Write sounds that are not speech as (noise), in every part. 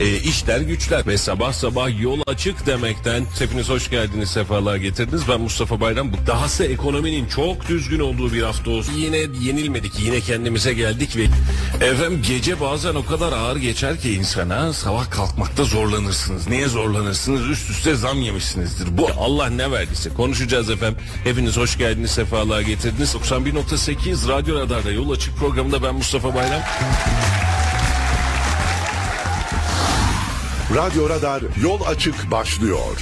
e, işler güçler ve sabah sabah yol açık demekten hepiniz hoş geldiniz sefalar getirdiniz. Ben Mustafa Bayram. Bu dahası ekonominin çok düzgün olduğu bir hafta olsun. Yine yenilmedik yine kendimize geldik ve efendim gece bazen o kadar ağır geçer ki insana sabah kalkmakta zorlanırsınız. Niye zorlanırsınız? Üst üste zam yemişsinizdir. Bu Allah ne verdiyse konuşacağız efendim. Hepiniz hoş geldiniz sefalar getirdiniz. 91.8 Radyo Radar'da yol açık programında ben Mustafa Bayram. Radyo Radar yol açık başlıyor.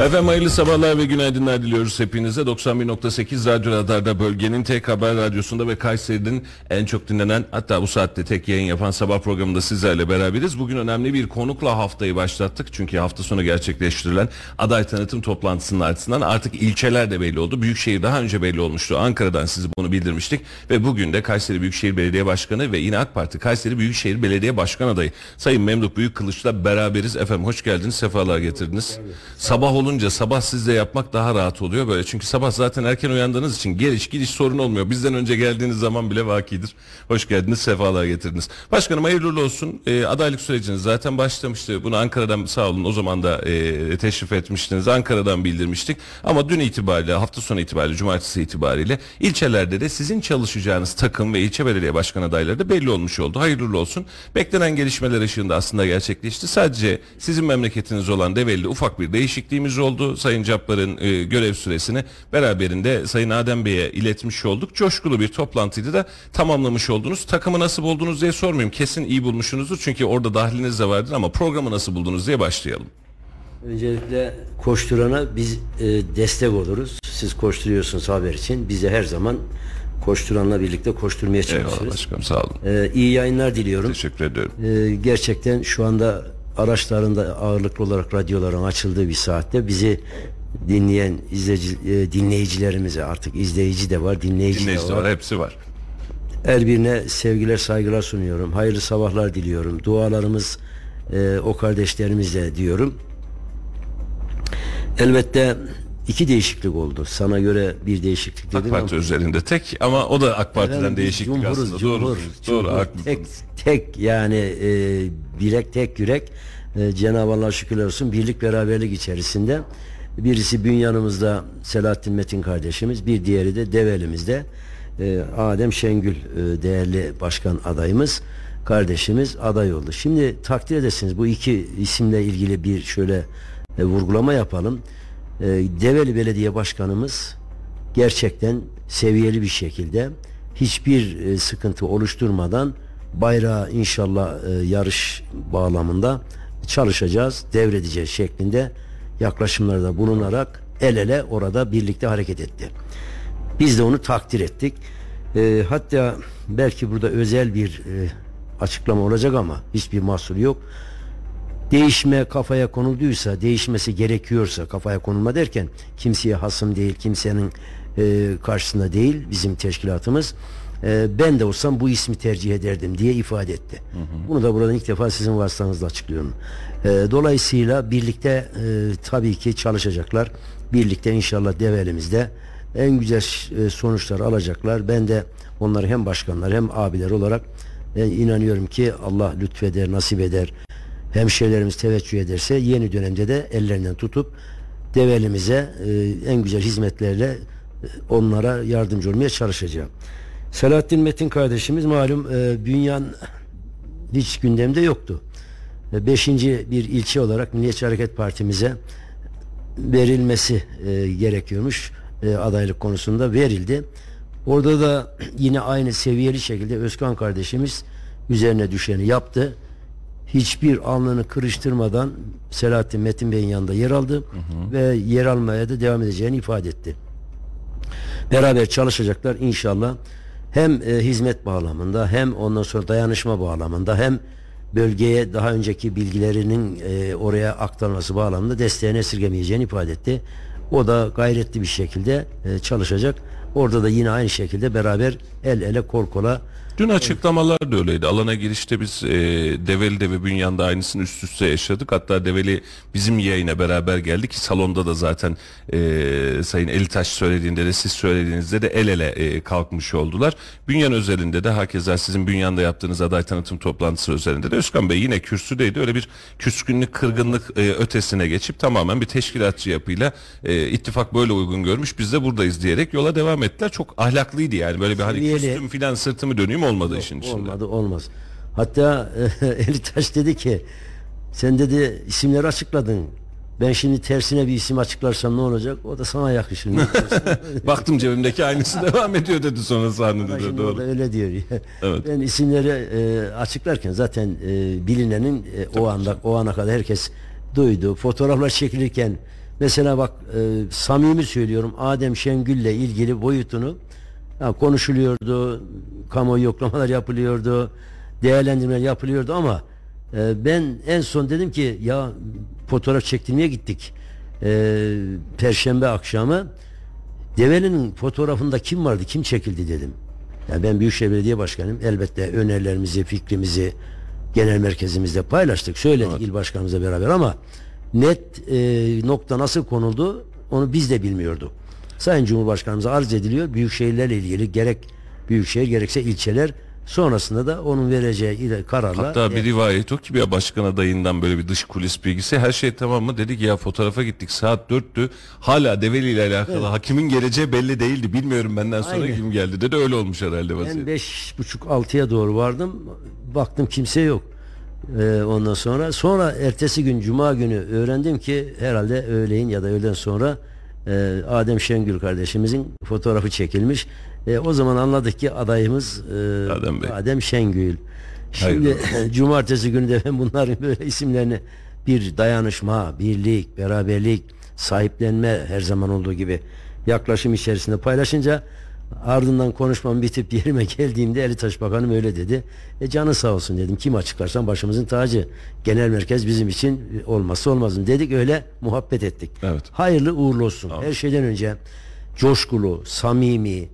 Efendim hayırlı sabahlar ve günaydınlar diliyoruz hepinize. 91.8 Radyo Radar'da bölgenin tek haber radyosunda ve Kayseri'nin en çok dinlenen hatta bu saatte tek yayın yapan sabah programında sizlerle beraberiz. Bugün önemli bir konukla haftayı başlattık. Çünkü hafta sonu gerçekleştirilen aday tanıtım toplantısının ardından artık ilçeler de belli oldu. Büyükşehir daha önce belli olmuştu. Ankara'dan sizi bunu bildirmiştik. Ve bugün de Kayseri Büyükşehir Belediye Başkanı ve yine AK Parti Kayseri Büyükşehir Belediye Başkan adayı Sayın Memduh Büyükkılıç'la beraberiz. Efendim hoş geldiniz, sefalar getirdiniz. Sabah olun olunca sabah sizde yapmak daha rahat oluyor böyle. Çünkü sabah zaten erken uyandığınız için geliş gidiş sorun olmuyor. Bizden önce geldiğiniz zaman bile vakidir. Hoş geldiniz, sefalar getirdiniz. Başkanım hayırlı olsun. E, adaylık süreciniz zaten başlamıştı. Bunu Ankara'dan sağ olun o zaman da e, teşrif etmiştiniz. Ankara'dan bildirmiştik. Ama dün itibariyle, hafta sonu itibariyle, cumartesi itibariyle ilçelerde de sizin çalışacağınız takım ve ilçe belediye başkan adayları da belli olmuş oldu. Hayırlı olsun. Beklenen gelişmeler ışığında aslında gerçekleşti. Sadece sizin memleketiniz olan Develi ufak bir değişikliğimiz oldu. Sayın Caplar'ın e, görev süresini beraberinde Sayın Adem Bey'e iletmiş olduk. Coşkulu bir toplantıydı da tamamlamış oldunuz. Takımı nasıl buldunuz diye sormayayım. Kesin iyi bulmuşsunuzdur çünkü orada dahiliniz de vardır ama programı nasıl buldunuz diye başlayalım. Öncelikle koşturana biz e, destek oluruz. Siz koşturuyorsunuz haber için. Biz de her zaman koşturanla birlikte koşturmaya çalışırız. Eyvallah başkanım sağ olun. E, iyi yayınlar diliyorum. Teşekkür ediyorum. E, gerçekten şu anda araçlarında ağırlıklı olarak radyoların açıldığı bir saatte bizi dinleyen izleyici, e, dinleyicilerimize artık izleyici de var, dinleyici, Dinleyici de var. hepsi var. Her birine sevgiler, saygılar sunuyorum. Hayırlı sabahlar diliyorum. Dualarımız e, o kardeşlerimizle diyorum. Elbette iki değişiklik oldu. Sana göre bir değişiklik AK dedim Parti ama üzerinde tek ama o da AK Parti'den Efendim, değişiklik cumhuruz, aslında. cumhur, doğru. cumhur. Doğru. haklısınız. Tek tek yani e, bilek tek yürek e, Cenab-ı Allah şükürler olsun birlik beraberlik içerisinde. Birisi Bünyanımızda Selahattin Metin kardeşimiz, bir diğeri de Develimizde e, Adem Şengül e, değerli başkan adayımız kardeşimiz aday oldu. Şimdi takdir edersiniz bu iki isimle ilgili bir şöyle e, vurgulama yapalım. E, Develi Belediye Başkanımız gerçekten seviyeli bir şekilde hiçbir e, sıkıntı oluşturmadan bayrağı inşallah e, yarış bağlamında çalışacağız, devredeceğiz şeklinde yaklaşımlarda bulunarak el ele orada birlikte hareket etti. Biz de onu takdir ettik. E, hatta belki burada özel bir e, açıklama olacak ama hiçbir mahsur yok değişme kafaya konulduysa, değişmesi gerekiyorsa kafaya konulma derken kimseye hasım değil, kimsenin e, karşısında değil bizim teşkilatımız. E, ben de olsam bu ismi tercih ederdim diye ifade etti. Hı hı. Bunu da buradan ilk defa sizin vasıtanızla açıklıyorum. E, dolayısıyla birlikte e, tabii ki çalışacaklar. Birlikte inşallah develimizde en güzel e, sonuçlar alacaklar. Ben de onları hem başkanlar hem abiler olarak e, inanıyorum ki Allah lütfeder, nasip eder hemşehrilerimiz teveccüh ederse yeni dönemde de ellerinden tutup develimize e, en güzel hizmetlerle e, onlara yardımcı olmaya çalışacağım. Selahattin Metin kardeşimiz malum e, Bünyan hiç gündemde yoktu. E, beşinci bir ilçe olarak Milliyetçi Hareket Partimize verilmesi e, gerekiyormuş e, adaylık konusunda verildi. Orada da (clears throat) yine aynı seviyeli şekilde Özkan kardeşimiz üzerine düşeni yaptı hiçbir alnını kırıştırmadan Selahattin Metin Bey'in yanında yer aldı hı hı. ve yer almaya da devam edeceğini ifade etti. Beraber çalışacaklar inşallah. Hem e, hizmet bağlamında hem ondan sonra dayanışma bağlamında hem bölgeye daha önceki bilgilerinin e, oraya aktarılması bağlamında desteğini esirgemeyeceğini ifade etti. O da gayretli bir şekilde e, çalışacak. Orada da yine aynı şekilde beraber el ele kol kola Dün açıklamalar da öyleydi. Alana girişte biz e, Develi'de ve Bünyan'da aynısını üst üste yaşadık. Hatta Develi bizim yayına beraber geldi ki salonda da zaten e, Sayın Elitaş söylediğinde de siz söylediğinizde de el ele e, kalkmış oldular. Bünyan özelinde de hakeza sizin Bünyan'da yaptığınız aday tanıtım toplantısı özelinde de Özkan Bey yine kürsüdeydi. Öyle bir küskünlük, kırgınlık e, ötesine geçip tamamen bir teşkilatçı yapıyla e, ittifak böyle uygun görmüş. Biz de buradayız diyerek yola devam ettiler. Çok ahlaklıydı yani. Böyle bir hani küstüm filan sırtımı döneyim olmadı işin içinde. olmadı olmaz. Hatta (laughs) Eli Taş dedi ki sen dedi isimleri açıkladın. Ben şimdi tersine bir isim açıklarsam ne olacak? O da sana yakışır. (laughs) (laughs) Baktım cebimdeki aynısı devam ediyor dedi sonra sahnede de doğru. öyle diyor. Evet. Ben isimleri e, açıklarken zaten e, bilinenin e, o anda o ana kadar herkes duydu. Fotoğraflar çekilirken mesela bak e, samimi söylüyorum Adem Şengül'le ilgili boyutunu konuşuluyordu. Kamuoyu yoklamalar yapılıyordu. Değerlendirmeler yapılıyordu ama e, ben en son dedim ki ya fotoğraf çektirmeye gittik. E, Perşembe akşamı Develi'nin fotoğrafında kim vardı, kim çekildi dedim. Yani ben Büyükşehir Belediye Başkanıyım. Elbette önerilerimizi, fikrimizi genel merkezimizde paylaştık. Söyledik il başkanımızla beraber ama net e, nokta nasıl konuldu onu biz de bilmiyorduk. Sayın Cumhurbaşkanımıza arz ediliyor. Büyükşehirlerle ilgili gerek büyükşehir gerekse ilçeler sonrasında da onun vereceği ile- kararla Hatta bir rivayet o ki bir başkan adayından böyle bir dış kulis bilgisi her şey tamam mı dedik ya fotoğrafa gittik saat dörttü hala Develi ile alakalı hakimin geleceği belli değildi bilmiyorum benden sonra Aynen. kim geldi dedi öyle olmuş herhalde Ben vaziyet. beş buçuk altıya doğru vardım. Baktım kimse yok. Ee, ondan sonra sonra ertesi gün Cuma günü öğrendim ki herhalde öğleyin ya da öğleden sonra e, Adem Şengül kardeşimizin fotoğrafı çekilmiş. E, o zaman anladık ki adayımız e, Adem Bey. Adem Şengül. Şimdi (laughs) cumartesi günü de ben bunların böyle isimlerini bir dayanışma, birlik, beraberlik, sahiplenme her zaman olduğu gibi yaklaşım içerisinde paylaşınca ardından konuşmam bitip yerime geldiğimde Eli Taş Bakanım öyle dedi. E canı sağ olsun dedim. Kim açıklarsan başımızın tacı. Genel merkez bizim için olmazsa olmazım dedik. Öyle muhabbet ettik. Evet. Hayırlı uğurlu olsun. Her şeyden önce coşkulu, samimi, e,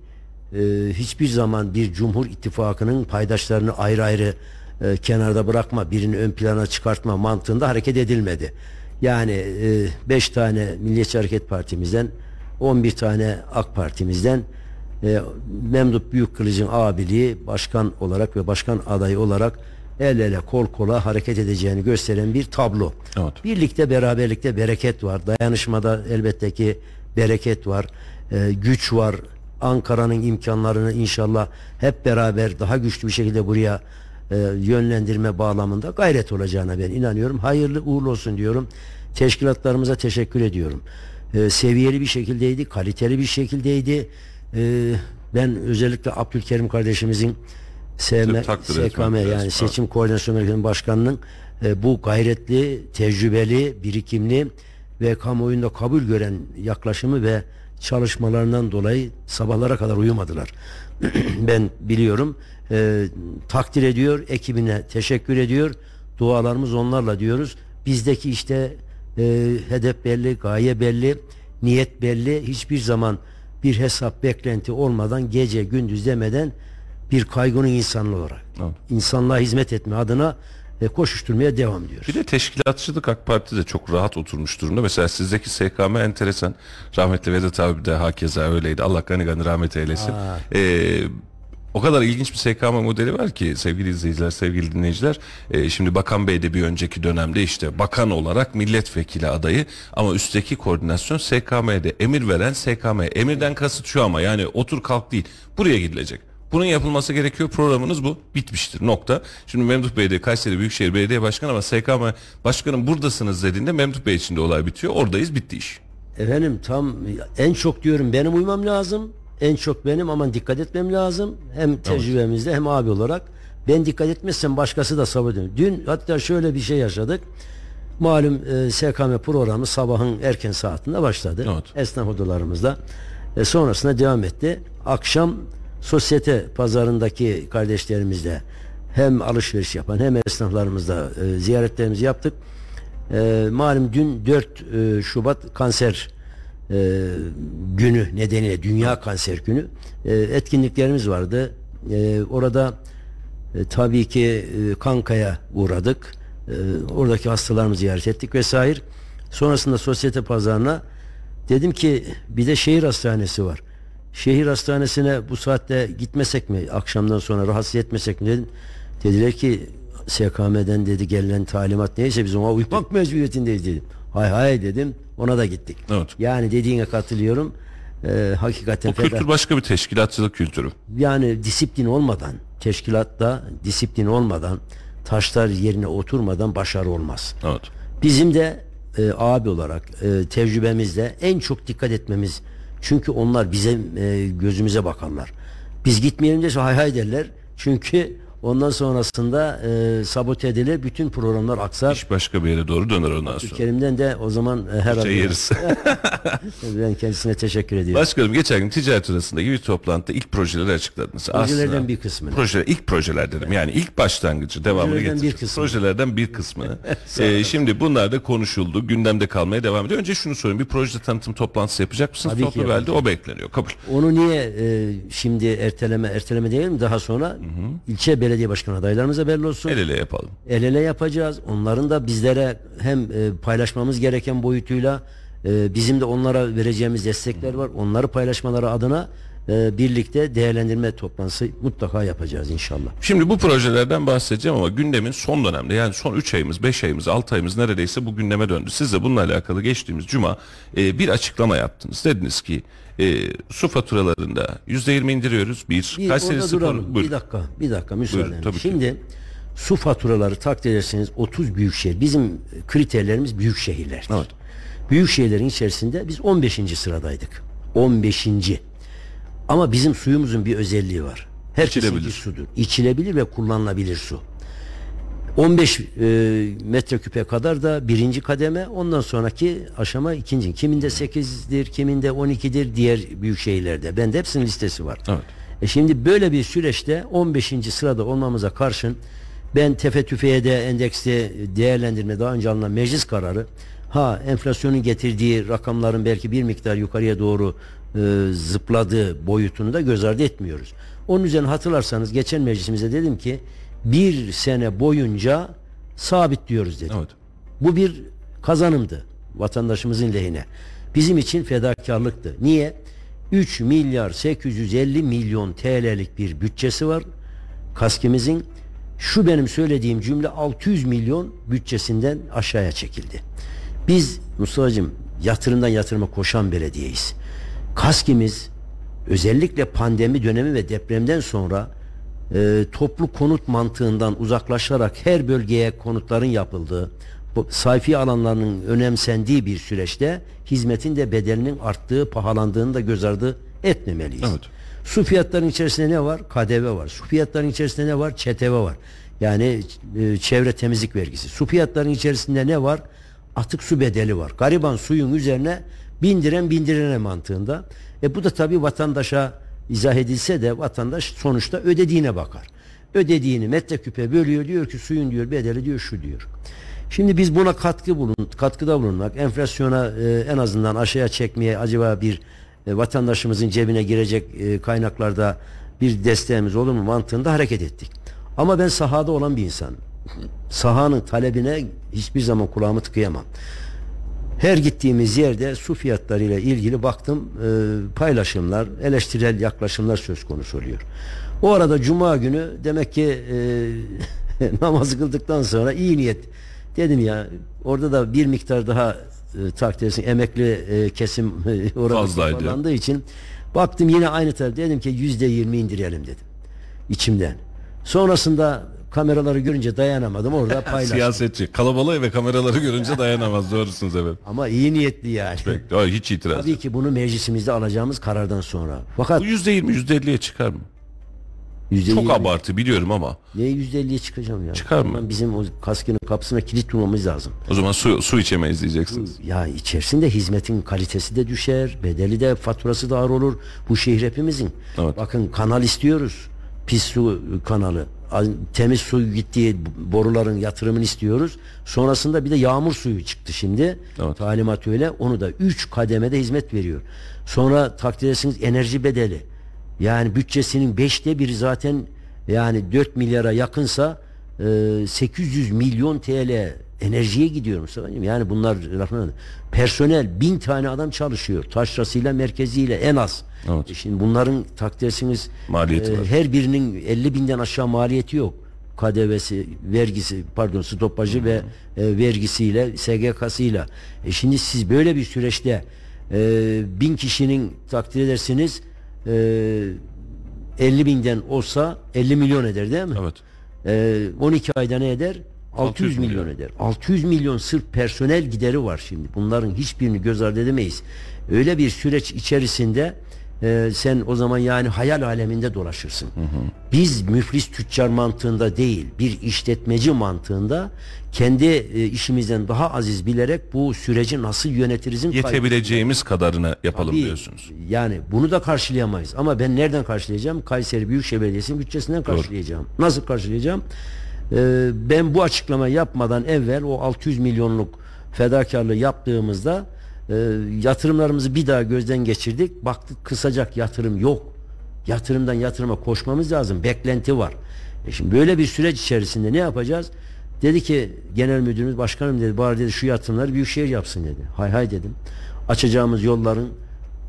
hiçbir zaman bir Cumhur İttifakı'nın paydaşlarını ayrı ayrı e, kenarda bırakma, birini ön plana çıkartma mantığında hareket edilmedi. Yani 5 tane Milliyetçi Hareket Partimizden, 11 tane AK Partimizden e, Memduh Büyükkılıç'ın abiliği başkan olarak ve başkan adayı olarak el ele kol kola hareket edeceğini gösteren bir tablo. Evet. Birlikte beraberlikte bereket var. Dayanışmada elbette ki bereket var. Ee, güç var. Ankara'nın imkanlarını inşallah hep beraber daha güçlü bir şekilde buraya e, yönlendirme bağlamında gayret olacağına ben inanıyorum. Hayırlı uğurlu olsun diyorum. Teşkilatlarımıza teşekkür ediyorum. Ee, seviyeli bir şekildeydi, kaliteli bir şekildeydi. Ee, ben özellikle Abdülkerim kardeşimizin SM, SKM yani seçim koordinasyon merkezinin başkanının e, bu gayretli, tecrübeli, birikimli ve kamuoyunda kabul gören yaklaşımı ve çalışmalarından dolayı sabahlara kadar uyumadılar. (clears throat) ben biliyorum. E, takdir ediyor, ekibine teşekkür ediyor. Dualarımız onlarla diyoruz. Bizdeki işte e, hedef belli, gaye belli, niyet belli. Hiçbir zaman bir hesap beklenti olmadan gece gündüz demeden bir kaygının insanlı olarak Evet. insanlığa hizmet etme adına e, koşuşturmaya devam diyoruz. Bir de teşkilatçılık AK Parti'de çok rahat oturmuş durumda. Mesela sizdeki SKM enteresan. Rahmetli Vedat abi de hakeza öyleydi. Allah gani gani rahmet eylesin. Ee, o kadar ilginç bir SKM modeli var ki sevgili izleyiciler, sevgili dinleyiciler. Ee, şimdi Bakan Bey de bir önceki dönemde işte bakan olarak milletvekili adayı ama üstteki koordinasyon SKM'de emir veren SKM. Emirden kasıt şu ama yani otur kalk değil. Buraya gidilecek. Bunun yapılması gerekiyor. Programınız bu. Bitmiştir. Nokta. Şimdi Memduh Bey de Kayseri Büyükşehir Belediye Başkanı ama SKM Başkanım buradasınız dediğinde Memduh Bey için de olay bitiyor. Oradayız bitti iş. Efendim tam en çok diyorum benim uymam lazım. En çok benim aman dikkat etmem lazım. Hem tecrübemizde hem abi olarak. Ben dikkat etmezsem başkası da ediyor. Dün hatta şöyle bir şey yaşadık. Malum e, SKM programı sabahın erken saatinde başladı. Evet. Esnaf odalarımızda. E, sonrasında devam etti. Akşam sosyete pazarındaki kardeşlerimizle hem alışveriş yapan hem esnaflarımızla e, ziyaretlerimizi yaptık. E, malum dün 4 e, Şubat kanser e, günü nedeniyle Dünya Kanser Günü e, etkinliklerimiz vardı. E, orada e, tabii ki e, Kankaya uğradık. E, oradaki hastalarımızı ziyaret ettik vesaire. Sonrasında sosyete pazarına dedim ki bir de şehir hastanesi var. Şehir hastanesine bu saatte gitmesek mi? Akşamdan sonra rahatsız etmesek mi dedim. Dediler ki SKM'den dedi gelen talimat neyse biz ona uymak mecburiyetindeyiz dedim. Hay hay dedim. Ona da gittik. Evet. Yani dediğine katılıyorum. Ee, hakikaten O kültür feda- başka bir teşkilatçılık kültürü. yani disiplin olmadan, teşkilatta disiplin olmadan, taşlar yerine oturmadan başarı olmaz. Evet. Bizim de e, abi olarak e, tecrübemizde en çok dikkat etmemiz çünkü onlar bize e, gözümüze bakarlar. Biz gitmeyelim de hay hay derler. Çünkü ondan sonrasında e, sabote edilir. Bütün programlar aksar. İş başka bir yere doğru döner ondan sonra. Kerim'den de o zaman e, her Şey yeriz. (laughs) (laughs) ben kendisine teşekkür ediyorum. Başkanım geçen gün ticaret odasındaki bir toplantıda ilk projeleri açıkladınız. Projelerden Aslında bir kısmını. Proje, ilk projeler dedim. Yani ilk başlangıcı devamını Projelerden bir kısmını. Projelerden bir kısmını. (laughs) Ee, şimdi bunlar da konuşuldu. Gündemde kalmaya devam ediyor. Önce şunu sorayım. Bir proje tanıtım toplantısı yapacak mısınız? Tabii Toplu belde o bekleniyor. Kabul. Onu niye e, şimdi erteleme erteleme değil mi? Daha sonra ilçe belediye başkan adaylarımıza belli olsun. El ele yapalım. El ele yapacağız. Onların da bizlere hem e, paylaşmamız gereken boyutuyla e, bizim de onlara vereceğimiz destekler var. Onları paylaşmaları adına e, birlikte değerlendirme toplantısı mutlaka yapacağız inşallah. Şimdi bu projelerden bahsedeceğim ama gündemin son dönemde yani son 3 ayımız, 5 ayımız, 6 ayımız neredeyse bu gündeme döndü. Siz de bununla alakalı geçtiğimiz cuma e, bir açıklama yaptınız. Dediniz ki e, su faturalarında %20 indiriyoruz. Bir, Bir Kayseri Spor... duralım. Buyurun. Bir dakika, bir dakika müsaade. Buyurun, ki. Şimdi su faturaları takdir ederseniz 30 büyük şehir. Bizim kriterlerimiz büyük şehirler. Evet. Büyük şehirlerin içerisinde biz 15. sıradaydık. 15. Ama bizim suyumuzun bir özelliği var. Herkesinki İçilebilir. sudur. İçilebilir ve kullanılabilir su. 15 e, metreküpe kadar da birinci kademe ondan sonraki aşama ikinci. Kiminde 8'dir, kiminde 12'dir diğer büyük şehirlerde. Bende hepsinin listesi var. Evet. E şimdi böyle bir süreçte 15. sırada olmamıza karşın ben tefe tüfeğe de endeksli değerlendirme daha önce alınan meclis kararı ha enflasyonun getirdiği rakamların belki bir miktar yukarıya doğru e, zıpladığı boyutunu da göz ardı etmiyoruz. Onun üzerine hatırlarsanız geçen meclisimizde dedim ki bir sene boyunca sabit diyoruz dedim. Evet. Bu bir kazanımdı vatandaşımızın lehine. Bizim için fedakarlıktı. Niye? 3 milyar 850 milyon TL'lik bir bütçesi var. Kaskimizin şu benim söylediğim cümle 600 milyon bütçesinden aşağıya çekildi. Biz Mustafa'cığım yatırımdan yatırıma koşan belediyeyiz. Kaskimiz özellikle pandemi dönemi ve depremden sonra e, toplu konut mantığından uzaklaşarak her bölgeye konutların yapıldığı, bu sayfi alanlarının önemsendiği bir süreçte hizmetin de bedelinin arttığı, pahalandığını da göz ardı etmemeliyiz. Evet. Su fiyatlarının içerisinde ne var? KDV var. Su fiyatlarının içerisinde ne var? ÇTV var. Yani e, çevre temizlik vergisi. Su fiyatlarının içerisinde ne var? Atık su bedeli var. Gariban suyun üzerine bindiren bindirene mantığında. E bu da tabii vatandaşa izah edilse de vatandaş sonuçta ödediğine bakar. Ödediğini metreküpe bölüyor diyor ki suyun diyor bedeli diyor şu diyor. Şimdi biz buna katkı bulun, katkıda bulunmak, enflasyona e, en azından aşağıya çekmeye acaba bir e, vatandaşımızın cebine girecek e, kaynaklarda bir desteğimiz olur mu mantığında hareket ettik. Ama ben sahada olan bir insanım. Sahanın talebine hiçbir zaman kulağımı tıkayamam. Her gittiğimiz yerde su fiyatlarıyla ilgili baktım e, paylaşımlar, eleştirel yaklaşımlar söz konusu oluyor. O arada cuma günü demek ki e, (laughs) namazı kıldıktan sonra iyi niyet dedim ya orada da bir miktar daha e, takdir etsin, emekli e, kesim e, orada Fazlaydı. toparlandığı için baktım yine aynı taraf dedim ki yüzde yirmi indirelim dedim içimden. Sonrasında kameraları görünce dayanamadım orada (laughs) paylaştım. Siyasetçi. Kalabalığı ve kameraları görünce dayanamaz. Doğrusunuz efendim. Ama iyi niyetli yani. Peki, hiç itiraz Tabii yok. ki bunu meclisimizde alacağımız karardan sonra. Fakat Bu %20, %50'ye çıkar mı? yüzde Çok yirmi- abartı biliyorum ama. Ne yüzde elliye çıkacağım ya? Çıkar mı? Bizim o kaskının kapısına kilit bulmamız lazım. O zaman su, su içemeyiz diyeceksiniz. Ya içerisinde hizmetin kalitesi de düşer, bedeli de faturası da ağır olur. Bu şehir hepimizin. Evet. Bakın kanal istiyoruz. Pis su kanalı. Temiz su gittiği boruların yatırımını istiyoruz. Sonrasında bir de yağmur suyu çıktı şimdi. Evet. Talimat öyle. Onu da 3 kademede hizmet veriyor. Sonra takdir edersiniz enerji bedeli. Yani bütçesinin beşte biri zaten yani 4 milyara yakınsa e, 800 milyon TL enerjiye gidiyor Mustafa. Yani bunlar lafına personel bin tane adam çalışıyor. Taşrasıyla merkeziyle en az. Evet. E Şimdi bunların takdir edersiniz Maliyeti e, var. her birinin 50 binden aşağı maliyeti yok. KDV'si, vergisi, pardon stopajı ve e, vergisiyle, SGK'sıyla. E şimdi siz böyle bir süreçte e, bin kişinin takdir edersiniz e, 50 binden olsa 50 milyon eder değil mi? Evet. E, 12 ayda ne eder? 600, 600 milyon milyon. eder. 600 milyon sırf personel gideri var şimdi. Bunların hiçbirini göz ardı edemeyiz. Öyle bir süreç içerisinde e, sen o zaman yani hayal aleminde dolaşırsın. Biz müflis tüccar mantığında değil, bir işletmeci mantığında kendi e, işimizden daha aziz bilerek bu süreci nasıl yönetirizin Yetebileceğimiz kadarını yapalım Tabii, diyorsunuz. Yani bunu da karşılayamayız. Ama ben nereden karşılayacağım? Kayseri Büyükşehir Belediyesi'nin bütçesinden karşılayacağım. Nasıl karşılayacağım? Ee, ben bu açıklama yapmadan evvel o 600 milyonluk fedakarlığı yaptığımızda e, yatırımlarımızı bir daha gözden geçirdik. Baktık kısacak yatırım yok. Yatırımdan yatırıma koşmamız lazım. Beklenti var. E şimdi böyle bir süreç içerisinde ne yapacağız? Dedi ki genel müdürümüz başkanım dedi bari dedi şu yatırımları büyükşehir yapsın dedi. Hay hay dedim. Açacağımız yolların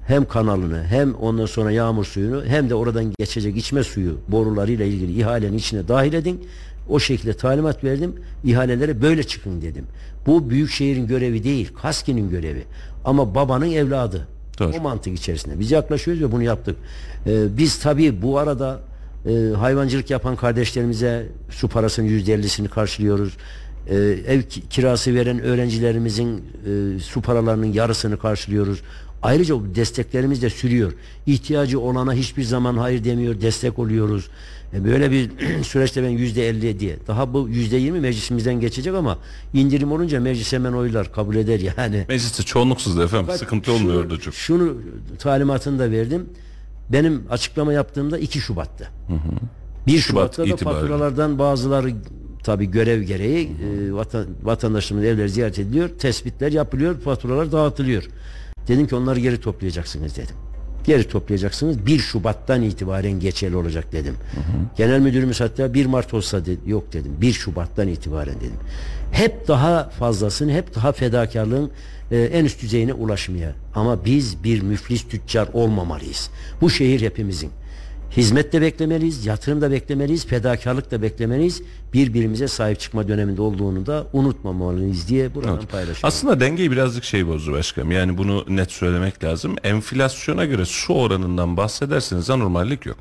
hem kanalını hem ondan sonra yağmur suyunu hem de oradan geçecek içme suyu borularıyla ilgili ihalenin içine dahil edin. O şekilde talimat verdim. İhalelere böyle çıkın dedim. Bu büyükşehirin görevi değil, KASKİ'nin görevi. Ama babanın evladı. Doğru. O mantık içerisinde. Biz yaklaşıyoruz ve bunu yaptık. Ee, biz tabii bu arada e, hayvancılık yapan kardeşlerimize su parasının yüzde ellisini karşılıyoruz. Ee, ev ki- kirası veren öğrencilerimizin e, su paralarının yarısını karşılıyoruz. Ayrıca desteklerimiz de sürüyor. İhtiyacı olana hiçbir zaman hayır demiyor, destek oluyoruz. E, böyle bir (clears throat) süreçte ben yüzde elli diye. Daha bu yüzde yirmi meclisimizden geçecek ama indirim olunca meclis hemen oylar kabul eder yani. Mecliste çoğunluksuz efendim Fakat sıkıntı şunu- olmuyordu çok. Şunu talimatını da verdim. Benim açıklama yaptığımda 2 Şubat'ta. 1 Şubat Şubat'ta da itibariyle. faturalardan bazıları tabi görev gereği e, vatan, vatandaşlarımız evleri ziyaret ediliyor. Tespitler yapılıyor. Faturalar dağıtılıyor. Dedim ki onları geri toplayacaksınız dedim. Geri toplayacaksınız. 1 Şubat'tan itibaren geçerli olacak dedim. Genel müdürümüz hatta 1 Mart olsa dedi, yok dedim. 1 Şubat'tan itibaren dedim. Hep daha fazlasını, hep daha fedakarlığın e, en üst düzeyine ulaşmaya. Ama biz bir müflis tüccar olmamalıyız. Bu şehir hepimizin. Hizmet de beklemeliyiz, yatırım da beklemeliyiz, fedakarlık da beklemeliyiz. Birbirimize sahip çıkma döneminde olduğunu da unutmamalıyız diye buradan Evet. paylaşıyorum. Aslında dengeyi birazcık şey bozdu başkanım. Yani bunu net söylemek lazım. Enflasyona göre su oranından bahsederseniz anormallik yok.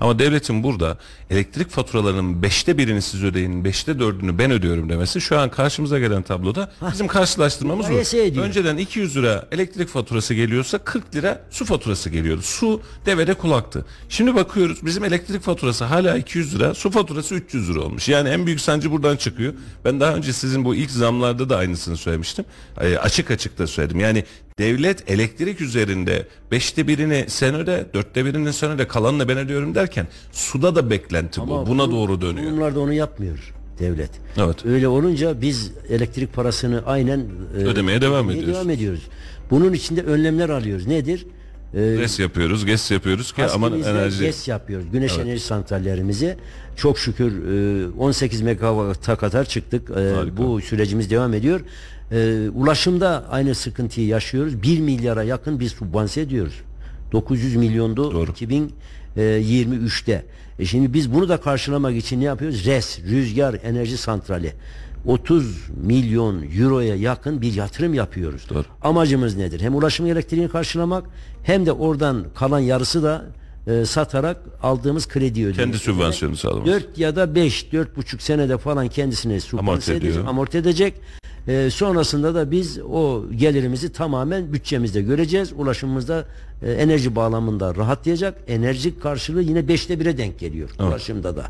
Ama devletin burada elektrik faturalarının beşte birini siz ödeyin, beşte dördünü ben ödüyorum demesi şu an karşımıza gelen tabloda (laughs) bizim karşılaştırmamız bu. Önceden 200 lira elektrik faturası geliyorsa 40 lira su faturası geliyordu. Su devede kulaktı. Şimdi bakıyoruz bizim elektrik faturası hala 200 lira, su faturası 300 lira olmuş. Yani en büyük sancı buradan çıkıyor. Ben daha önce sizin bu ilk zamlarda da aynısını söylemiştim. Ee, açık açık da söyledim. Yani devlet elektrik üzerinde beşte birini sen öde, dörtte birini sen öde, kalanını ben ödüyorum derken suda da beklenti bu. Ama Buna bu- doğru dönüyor. Kurumlarda onu yapmıyor devlet. Evet. Öyle olunca biz elektrik parasını aynen e, Ödemeye devam ediyoruz. devam ediyoruz. Bunun içinde önlemler alıyoruz. Nedir? E, GES yapıyoruz, GES yapıyoruz ki aman enerji. GES yapıyoruz. Güneş enerji santrallerimizi çok şükür e, 18 megawata kadar çıktık. E, Harika. bu sürecimiz devam ediyor. E, ulaşımda aynı sıkıntıyı yaşıyoruz. 1 milyara yakın bir subvanse ediyoruz. 900 milyondu Doğru. 2023'te. E şimdi biz bunu da karşılamak için ne yapıyoruz? RES, Rüzgar Enerji Santrali. 30 milyon euroya yakın bir yatırım yapıyoruz. Doğru. Amacımız nedir? Hem ulaşım elektriğini karşılamak hem de oradan kalan yarısı da e, satarak aldığımız kredi ödüyoruz. Kendi sübvansiyonu sağlamak. 4 ya da 5, 4,5 senede falan kendisine Amorti subvanse edecek, amorti edecek. E, sonrasında da biz o gelirimizi tamamen bütçemizde göreceğiz. Ulaşımımızda e, enerji bağlamında rahatlayacak. Enerji karşılığı yine 5'te 1'e denk geliyor ulaşımda da.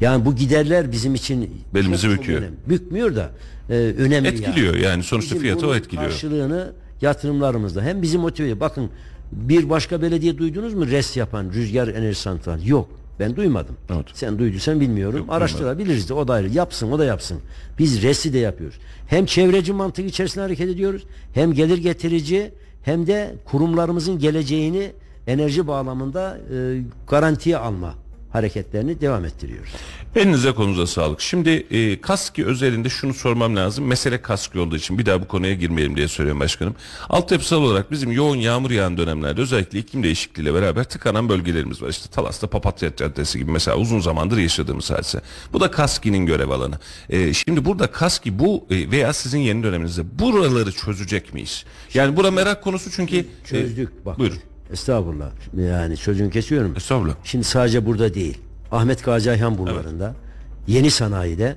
Yani bu giderler bizim için Belimizi çok, çok büküyor. önemli. Bükmüyor da e, önemli Etkiliyor yani. yani sonuçta Bizim fiyatı o etkiliyor. Karşılığını yatırımlarımızda hem bizi motive ediyor. Bakın bir başka belediye duydunuz mu res yapan rüzgar enerji santrali? Yok. Ben duymadım. Evet. Sen duyduysan bilmiyorum. Araştırabiliriz de o da ayrı. Yapsın o da yapsın. Biz resi de yapıyoruz. Hem çevreci mantık içerisinde hareket ediyoruz. Hem gelir getirici hem de kurumlarımızın geleceğini enerji bağlamında e, garantiye alma hareketlerini devam ettiriyoruz. Elinize konuza sağlık. Şimdi e, Kaski özelinde şunu sormam lazım. Mesele Kaski olduğu için bir daha bu konuya girmeyelim diye söylüyorum başkanım. Altyapısal olarak bizim yoğun yağmur yağan dönemlerde özellikle iklim değişikliğiyle beraber tıkanan bölgelerimiz var. İşte Talas'ta Papatya Caddesi gibi mesela uzun zamandır yaşadığımız hadise. Bu da Kaski'nin görev alanı. E, şimdi burada Kaski bu e, veya sizin yeni döneminizde buraları çözecek miyiz? Yani bura merak konusu çünkü... e, Çözdük bak. buyurun. Estağfurullah. Yani sözünü kesiyorum. Estağfurullah. Şimdi sadece burada değil. Ahmet Gazi Ayhan bulvarında, Yeni Sanayi'de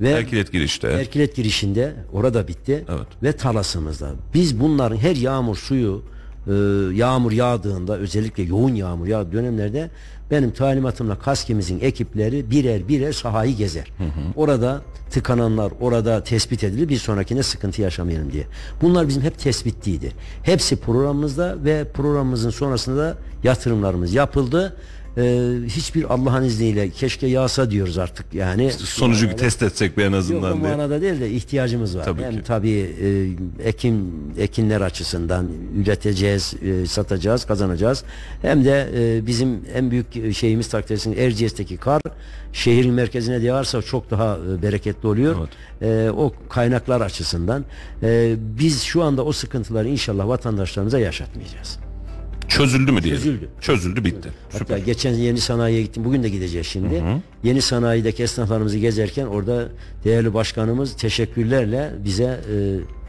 ve Erkilet girişte. Erkilet girişinde orada bitti Evet. ve Talas'ımızda. Biz bunların her yağmur suyu e, yağmur yağdığında özellikle yoğun yağmur yağ dönemlerde benim talimatımla kaskimizin ekipleri birer birer sahayı gezer. Orada tıkananlar orada tespit edilir bir sonrakine sıkıntı yaşamayalım diye. Bunlar bizim hep tespitliydi. Hepsi programımızda ve programımızın sonrasında da yatırımlarımız yapıldı. Ee, hiçbir Allah'ın izniyle keşke yağsa diyoruz artık yani. Sonucu test etsek bir en Yok azından diye. manada değil de ihtiyacımız var. Tabii Hem ki. tabii e, ekim ekinler açısından üreteceğiz, e, satacağız, kazanacağız. Hem de e, bizim en büyük şeyimiz takdirsin Erciyes'teki kar şehrin merkezine yağarsa çok daha e, bereketli oluyor. E, o kaynaklar açısından e, biz şu anda o sıkıntıları inşallah vatandaşlarımıza yaşatmayacağız. Çözüldü mü diyelim? Çözüldü. Çözüldü bitti. Hatta geçen yeni sanayiye gittim. Bugün de gideceğiz şimdi. Yeni sanayideki esnaflarımızı gezerken orada değerli başkanımız teşekkürlerle bize e,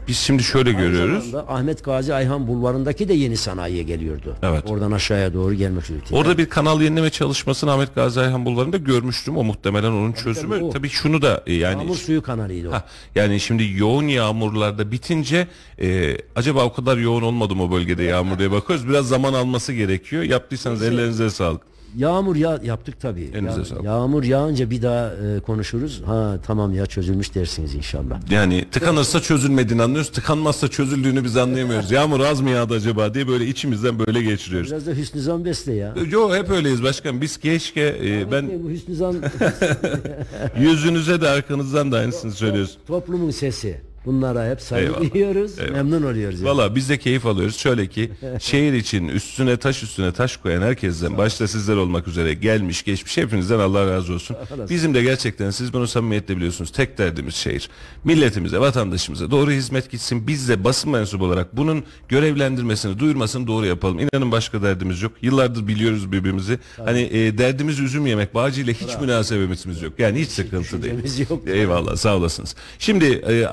Biz şimdi şöyle Aynı görüyoruz. Ahmet Gazi Ayhan bulvarındaki de yeni sanayiye geliyordu. Evet. Oradan aşağıya doğru gelmek üzere. Orada bir kanal yenileme çalışmasını Ahmet Gazi Ayhan Bulvarı'nda görmüştüm. O muhtemelen onun çözümü. tabii o. Tabii şunu da e, yani Yağmur suyu kanalıydı o. Ha, yani şimdi yoğun yağmurlarda bitince e, acaba o kadar yoğun olmadı mı o bölgede yağmur diye bakıyoruz. Biraz zaman alması gerekiyor. Yaptıysanız ellerinize sağlık. Yağmur ya yaptık tabii. Elinize Ya- sağlık. yağmur yağınca bir daha e, konuşuruz. Ha tamam ya çözülmüş dersiniz inşallah. Yani tıkanırsa çözülmediğini anlıyoruz. Tıkanmazsa çözüldüğünü biz anlayamıyoruz. Yağmur az mı yağdı acaba diye böyle içimizden böyle geçiriyoruz. Biraz da Hüsnü Zan besle ya. Yo hep öyleyiz başkan. Biz keşke e, ben Bu Hüsnü Zan (laughs) yüzünüze de arkanızdan da aynısını söylüyoruz. toplumun sesi. Bunlara hep saygı Eyvallah. duyuyoruz. Eyvallah. Memnun oluyoruz. yani. Valla biz de keyif alıyoruz. Şöyle ki (laughs) şehir için üstüne taş üstüne taş koyan herkesten başta sizler olmak üzere gelmiş geçmiş hepinizden Allah razı olsun. Bizim de gerçekten siz bunu samimiyetle biliyorsunuz. Tek derdimiz şehir. Milletimize, vatandaşımıza doğru hizmet gitsin. Biz de basın mensubu olarak bunun görevlendirmesini, duyurmasını doğru yapalım. İnanın başka derdimiz yok. Yıllardır biliyoruz birbirimizi. Hani e, derdimiz üzüm yemek. Bağcı ile hiç münasebetimiz yok. Yani hiç sıkıntı değil. yok. Eyvallah sağ olasınız. Şimdi e,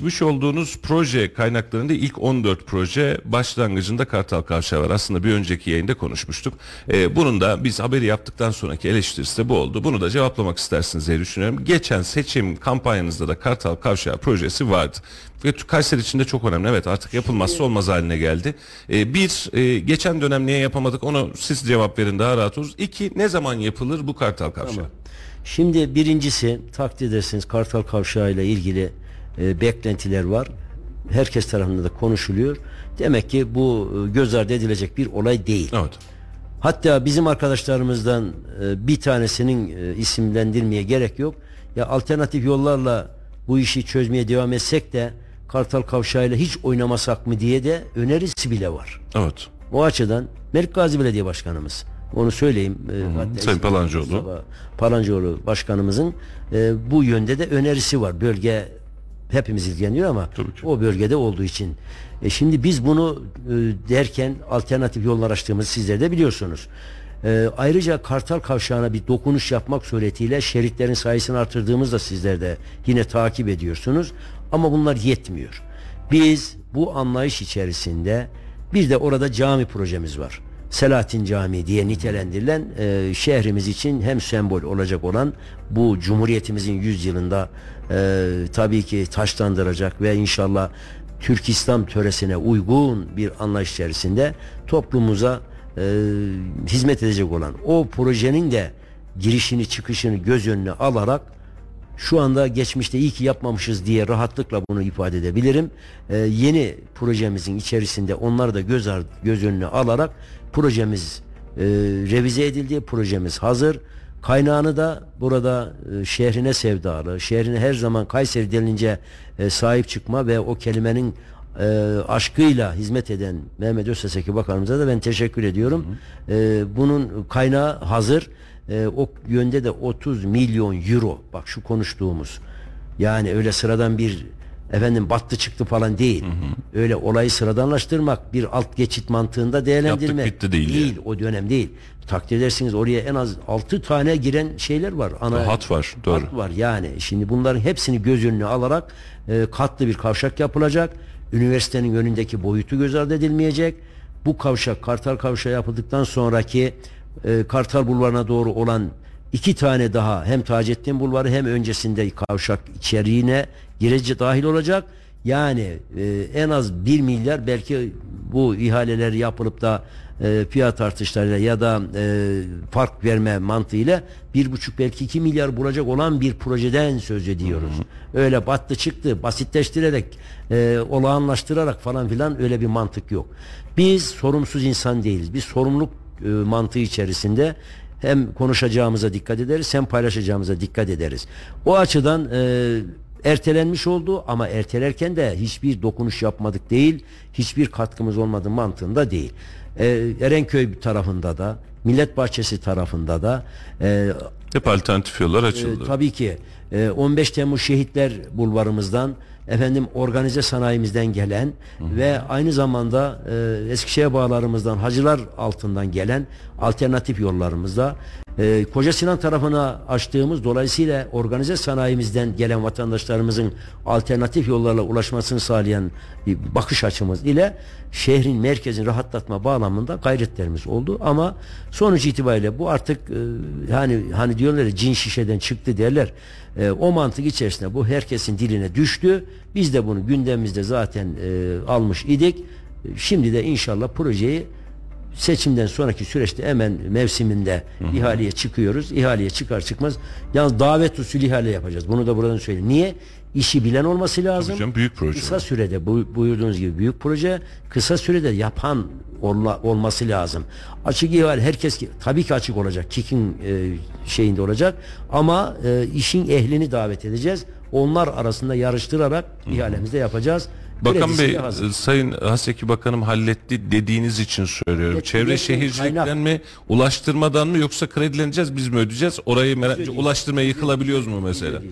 açmış olduğunuz proje kaynaklarında ilk 14 proje başlangıcında Kartal Kavşağı var. Aslında bir önceki yayında konuşmuştuk. E, bunun da biz haberi yaptıktan sonraki eleştirisi de bu oldu. Bunu da cevaplamak istersiniz diye düşünüyorum. Geçen seçim kampanyanızda da Kartal Kavşağı projesi vardı. Ve Kayseri için de çok önemli. Evet artık yapılmazsa olmaz haline geldi. E, bir, e, geçen dönem niye yapamadık onu siz cevap verin daha rahat oluruz. İki, ne zaman yapılır bu Kartal Kavşağı? Şimdi birincisi takdir edersiniz Kartal Kavşağı ile ilgili e, beklentiler var. Herkes tarafından da konuşuluyor. Demek ki bu e, göz ardı edilecek bir olay değil. Evet. Hatta bizim arkadaşlarımızdan e, bir tanesinin e, isimlendirmeye gerek yok. Ya alternatif yollarla bu işi çözmeye devam etsek de Kartal Kavşağı ile hiç oynamasak mı diye de önerisi bile var. Evet. O açıdan Melik Gazi Belediye Başkanımız onu söyleyeyim. hatta Sayın Palancıoğlu. Palancıoğlu Başkanımızın e, bu yönde de önerisi var. Bölge hepimiz ilgileniyor ama o bölgede olduğu için. E, şimdi biz bunu e, derken alternatif yollar açtığımızı sizler de biliyorsunuz. E, ayrıca Kartal Kavşağı'na bir dokunuş yapmak suretiyle şeritlerin sayısını artırdığımızda sizler de yine takip ediyorsunuz. Ama bunlar yetmiyor. Biz bu anlayış içerisinde bir de orada cami projemiz var. Selahattin Camii diye nitelendirilen e, şehrimiz için hem sembol olacak olan bu Cumhuriyetimizin 100 yılında e, tabii ki taşlandıracak ve inşallah Türk İslam töresine uygun bir anlayış içerisinde toplumumuza e, hizmet edecek olan o projenin de girişini çıkışını göz önüne alarak şu anda geçmişte iyi ki yapmamışız diye rahatlıkla bunu ifade edebilirim. Ee, yeni projemizin içerisinde onları da göz göz önüne alarak projemiz e, revize edildi. Projemiz hazır. Kaynağını da burada e, şehrine sevdalı, şehrine her zaman Kayseri denilince e, sahip çıkma ve o kelimenin e, aşkıyla hizmet eden Mehmet Özseseki Bakanımıza da ben teşekkür ediyorum. E, bunun kaynağı hazır. O yönde de 30 milyon euro. Bak şu konuştuğumuz. Yani öyle sıradan bir efendim battı çıktı falan değil. Öyle olayı sıradanlaştırmak bir alt geçit mantığında değerlendirmek Yaptık bitti değil yani. o dönem değil. Takdir edersiniz oraya en az 6 tane giren şeyler var. Ana Hat var, doğru. Hat var yani. Şimdi bunların hepsini göz önüne alarak e, katlı bir kavşak yapılacak. Üniversitenin önündeki boyutu göz ardı edilmeyecek. Bu kavşak Kartal Kavşağı yapıldıktan sonraki e, Kartal Bulvarı'na doğru olan iki tane daha hem Taceddin Bulvarı hem öncesinde kavşak içeriğine girece dahil olacak. Yani e, en az 1 milyar belki bu ihaleler yapılıp da e, fiyat artışlarıyla ya da e, fark verme mantığıyla bir buçuk belki 2 milyar bulacak olan bir projeden söz ediyoruz. Öyle battı çıktı basitleştirerek e, olağanlaştırarak falan filan öyle bir mantık yok. Biz sorumsuz insan değiliz. Biz sorumluluk e, mantığı içerisinde hem konuşacağımıza dikkat ederiz hem paylaşacağımıza dikkat ederiz. O açıdan e, ertelenmiş oldu ama ertelerken de hiçbir dokunuş yapmadık değil, hiçbir katkımız olmadı mantığında değil. E, Erenköy tarafında da, Millet Bahçesi tarafında da e, Hep alternatif yollar e, açıldı. tabii ki e, 15 Temmuz Şehitler Bulvarımızdan efendim organize sanayimizden gelen ve aynı zamanda e, Eskişehir bağlarımızdan hacılar altından gelen alternatif yollarımızda e, Koca Sinan tarafına açtığımız dolayısıyla organize sanayimizden gelen vatandaşlarımızın alternatif yollarla ulaşmasını sağlayan bir bakış açımız ile şehrin merkezini rahatlatma bağlamında gayretlerimiz oldu ama sonuç itibariyle bu artık e, yani hani diyorlar ya cin şişeden çıktı derler. E, o mantık içerisinde bu herkesin diline düştü. Biz de bunu gündemimizde zaten e, almış idik. E, Şimdi de inşallah projeyi seçimden sonraki süreçte hemen mevsiminde ihaleye çıkıyoruz. İhaleye çıkar çıkmaz yalnız davet usulü ihale yapacağız. Bunu da buradan söyleyeyim. Niye? İşi bilen olması lazım. canım, büyük proje Kısa sürede bu, buyurduğunuz gibi büyük proje kısa sürede yapan olma- olması lazım. Açık ihale herkes tabii ki açık olacak. KİK'in e, şeyinde olacak ama e, işin ehlini davet edeceğiz. Onlar arasında yarıştırarak ihalemizde yapacağız. Bakan Bey, hazır. Sayın Haseki Bakanım halletti dediğiniz için söylüyorum. Evet, Çevre şehircilikten kaynak. mi, ulaştırmadan mı yoksa kredileneceğiz biz mi ödeyeceğiz? Orayı merak ulaştırmaya yıkılabiliyoruz mu mesela?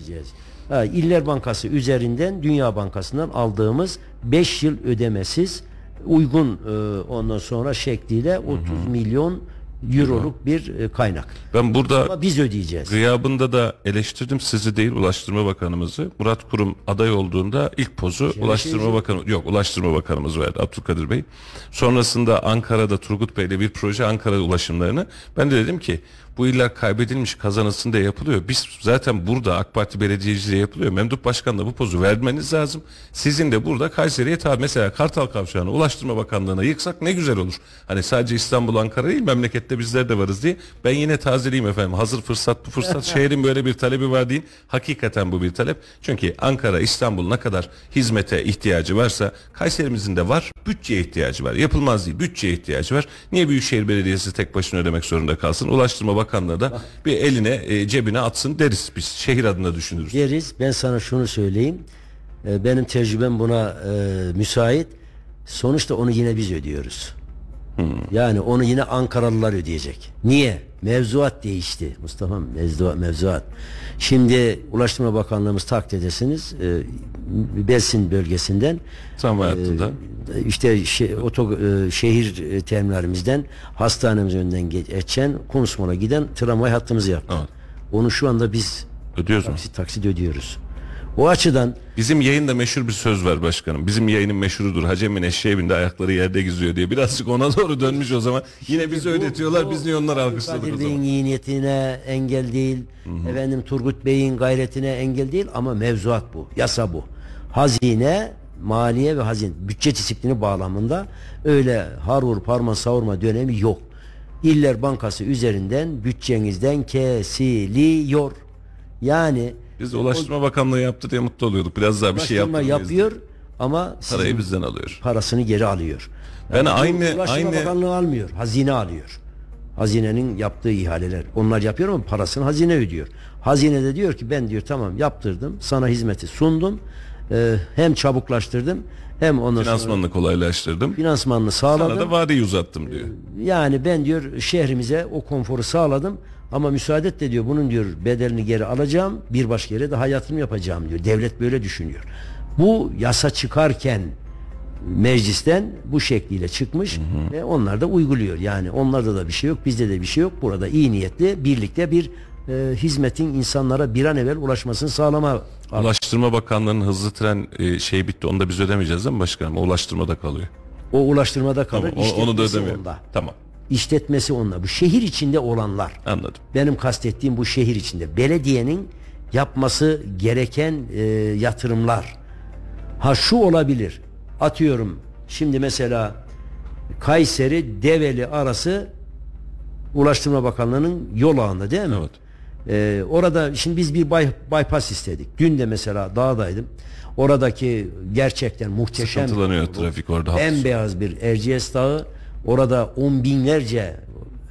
Ha, İller Bankası üzerinden Dünya Bankası'ndan aldığımız 5 yıl ödemesiz uygun e, ondan sonra şekliyle 30 milyon euroluk bir e, kaynak. Ben burada Ama biz ödeyeceğiz. gıyabında da eleştirdim sizi değil Ulaştırma Bakanımızı. Murat Kurum aday olduğunda ilk pozu Ulaştırma Şehircilik- Bakanı yok Ulaştırma Bakanımız verdi Abdülkadir Bey. Sonrasında Ankara'da Turgut Bey'le bir proje Ankara ulaşımlarını ben de dedim ki bu iller kaybedilmiş kazanılsın diye yapılıyor. Biz zaten burada AK Parti belediyeciliği yapılıyor. Memduh Başkan'la bu pozu vermeniz lazım. Sizin de burada Kayseri'ye tabi mesela Kartal Kavşağı'nı Ulaştırma Bakanlığı'na yıksak ne güzel olur. Hani sadece İstanbul Ankara değil memlekette bizler de varız diye. Ben yine tazeleyeyim efendim. Hazır fırsat bu fırsat. (laughs) Şehrin böyle bir talebi var değil. Hakikaten bu bir talep. Çünkü Ankara, İstanbul ne kadar hizmete ihtiyacı varsa Kayserimizin de var. Bütçeye ihtiyacı var. Yapılmaz değil. Bütçeye ihtiyacı var. Niye Büyükşehir Belediyesi tek başına ödemek zorunda kalsın? Ulaştırma Bakanlığı da bir eline e, cebine atsın deriz biz. Şehir adına düşünürüz. Deriz. Ben sana şunu söyleyeyim. E, benim tecrübem buna e, müsait. Sonuçta onu yine biz ödüyoruz. Yani onu yine Ankaralılar ödeyecek. Niye? Mevzuat değişti. Mustafa mevzuat, mevzuat. Şimdi Ulaştırma Bakanlığımız takdir edersiniz. E, Belsin bölgesinden Tam hayatında. e, işte şey, oto, e, şehir e, terminalimizden hastanemiz önünden geçen Kunusmol'a giden tramvay hattımızı yaptı. Evet. Onu şu anda biz Ödüyoruz mu? taksit taksit ödüyoruz. O açıdan Bizim yayında meşhur bir söz var başkanım. Bizim yayının meşhurudur. Hacemin eşeği bindi ayakları yerde geziyor diye. Birazcık ona doğru dönmüş o zaman. Yine bizi ödetiyorlar. Biz niye onları alkışladık o Kadir zaman? Bey'in iyi niyetine engel değil. Efendim Turgut Bey'in gayretine engel değil ama mevzuat bu. Yasa bu. Hazine, maliye ve hazine bütçe disiplini bağlamında öyle har vur parma savurma dönemi yok. İller Bankası üzerinden bütçenizden kesiliyor. Yani Biz Ulaştırma Bakanlığı yaptı diye mutlu oluyorduk. Biraz daha bir şey yaptı. yapıyor ama Parayı bizden alıyor. parasını geri alıyor. Ben bu aynı Ulaştırma aynı Bakanlığı almıyor. Hazine alıyor. Hazinenin yaptığı ihaleler. Onlar yapıyor ama parasını hazine ödüyor. Hazine de diyor ki ben diyor tamam yaptırdım. Sana hizmeti sundum. Ee, hem çabuklaştırdım hem ondan sonra Finansmanını kolaylaştırdım. finansmanını sağladım. Sana da vadeyi uzattım diyor. Yani ben diyor şehrimize o konforu sağladım ama müsaade et de diyor bunun diyor bedelini geri alacağım bir başka yere daha yatırım yapacağım diyor. Devlet böyle düşünüyor. Bu yasa çıkarken meclisten bu şekliyle çıkmış ve onlar da uyguluyor. Yani onlarda da bir şey yok bizde de bir şey yok. Burada iyi niyetli birlikte bir e, hizmetin insanlara bir an evvel ulaşmasını sağlama Ulaştırma Bakanlığı'nın hızlı tren e, şey bitti. Onu da biz ödemeyeceğiz değil mi başkanım? O ulaştırmada kalıyor. o ulaştırmada kalır. Tamam, onu da ödemiyor. onda. Tamam. İşletmesi onda. Bu şehir içinde olanlar. Anladım. Benim kastettiğim bu şehir içinde. Belediyenin yapması gereken e, yatırımlar. Ha şu olabilir. Atıyorum şimdi mesela Kayseri Develi arası Ulaştırma Bakanlığı'nın yol ağında değil mi? Evet. Ee, orada şimdi biz bir bay, bypass istedik. Dün de mesela dağdaydım. Oradaki gerçekten muhteşem. Sıkıntılanıyor trafik orada. En beyaz bir Erciyes Dağı. Orada on binlerce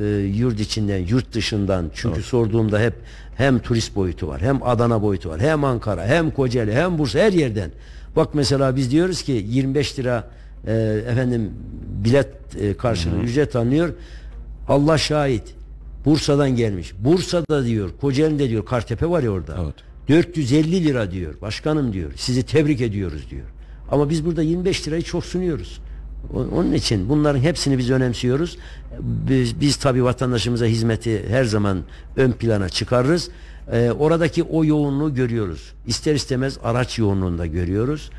e, yurt içinden, yurt dışından. Çünkü sorduğumda hep hem turist boyutu var, hem Adana boyutu var, hem Ankara, hem Kocaeli, hem Bursa her yerden. Bak mesela biz diyoruz ki 25 lira e, efendim bilet e, karşılığı ücret alınıyor. Allah şahit. Bursa'dan gelmiş. Bursa'da diyor, Kocaeli'de diyor, Kartepe var ya orada. Evet. 450 lira diyor. Başkanım diyor. Sizi tebrik ediyoruz diyor. Ama biz burada 25 lirayı çok sunuyoruz. Onun için bunların hepsini biz önemsiyoruz. Biz, biz tabii vatandaşımıza hizmeti her zaman ön plana çıkarırız. Ee, oradaki o yoğunluğu görüyoruz. İster istemez araç yoğunluğunda görüyoruz.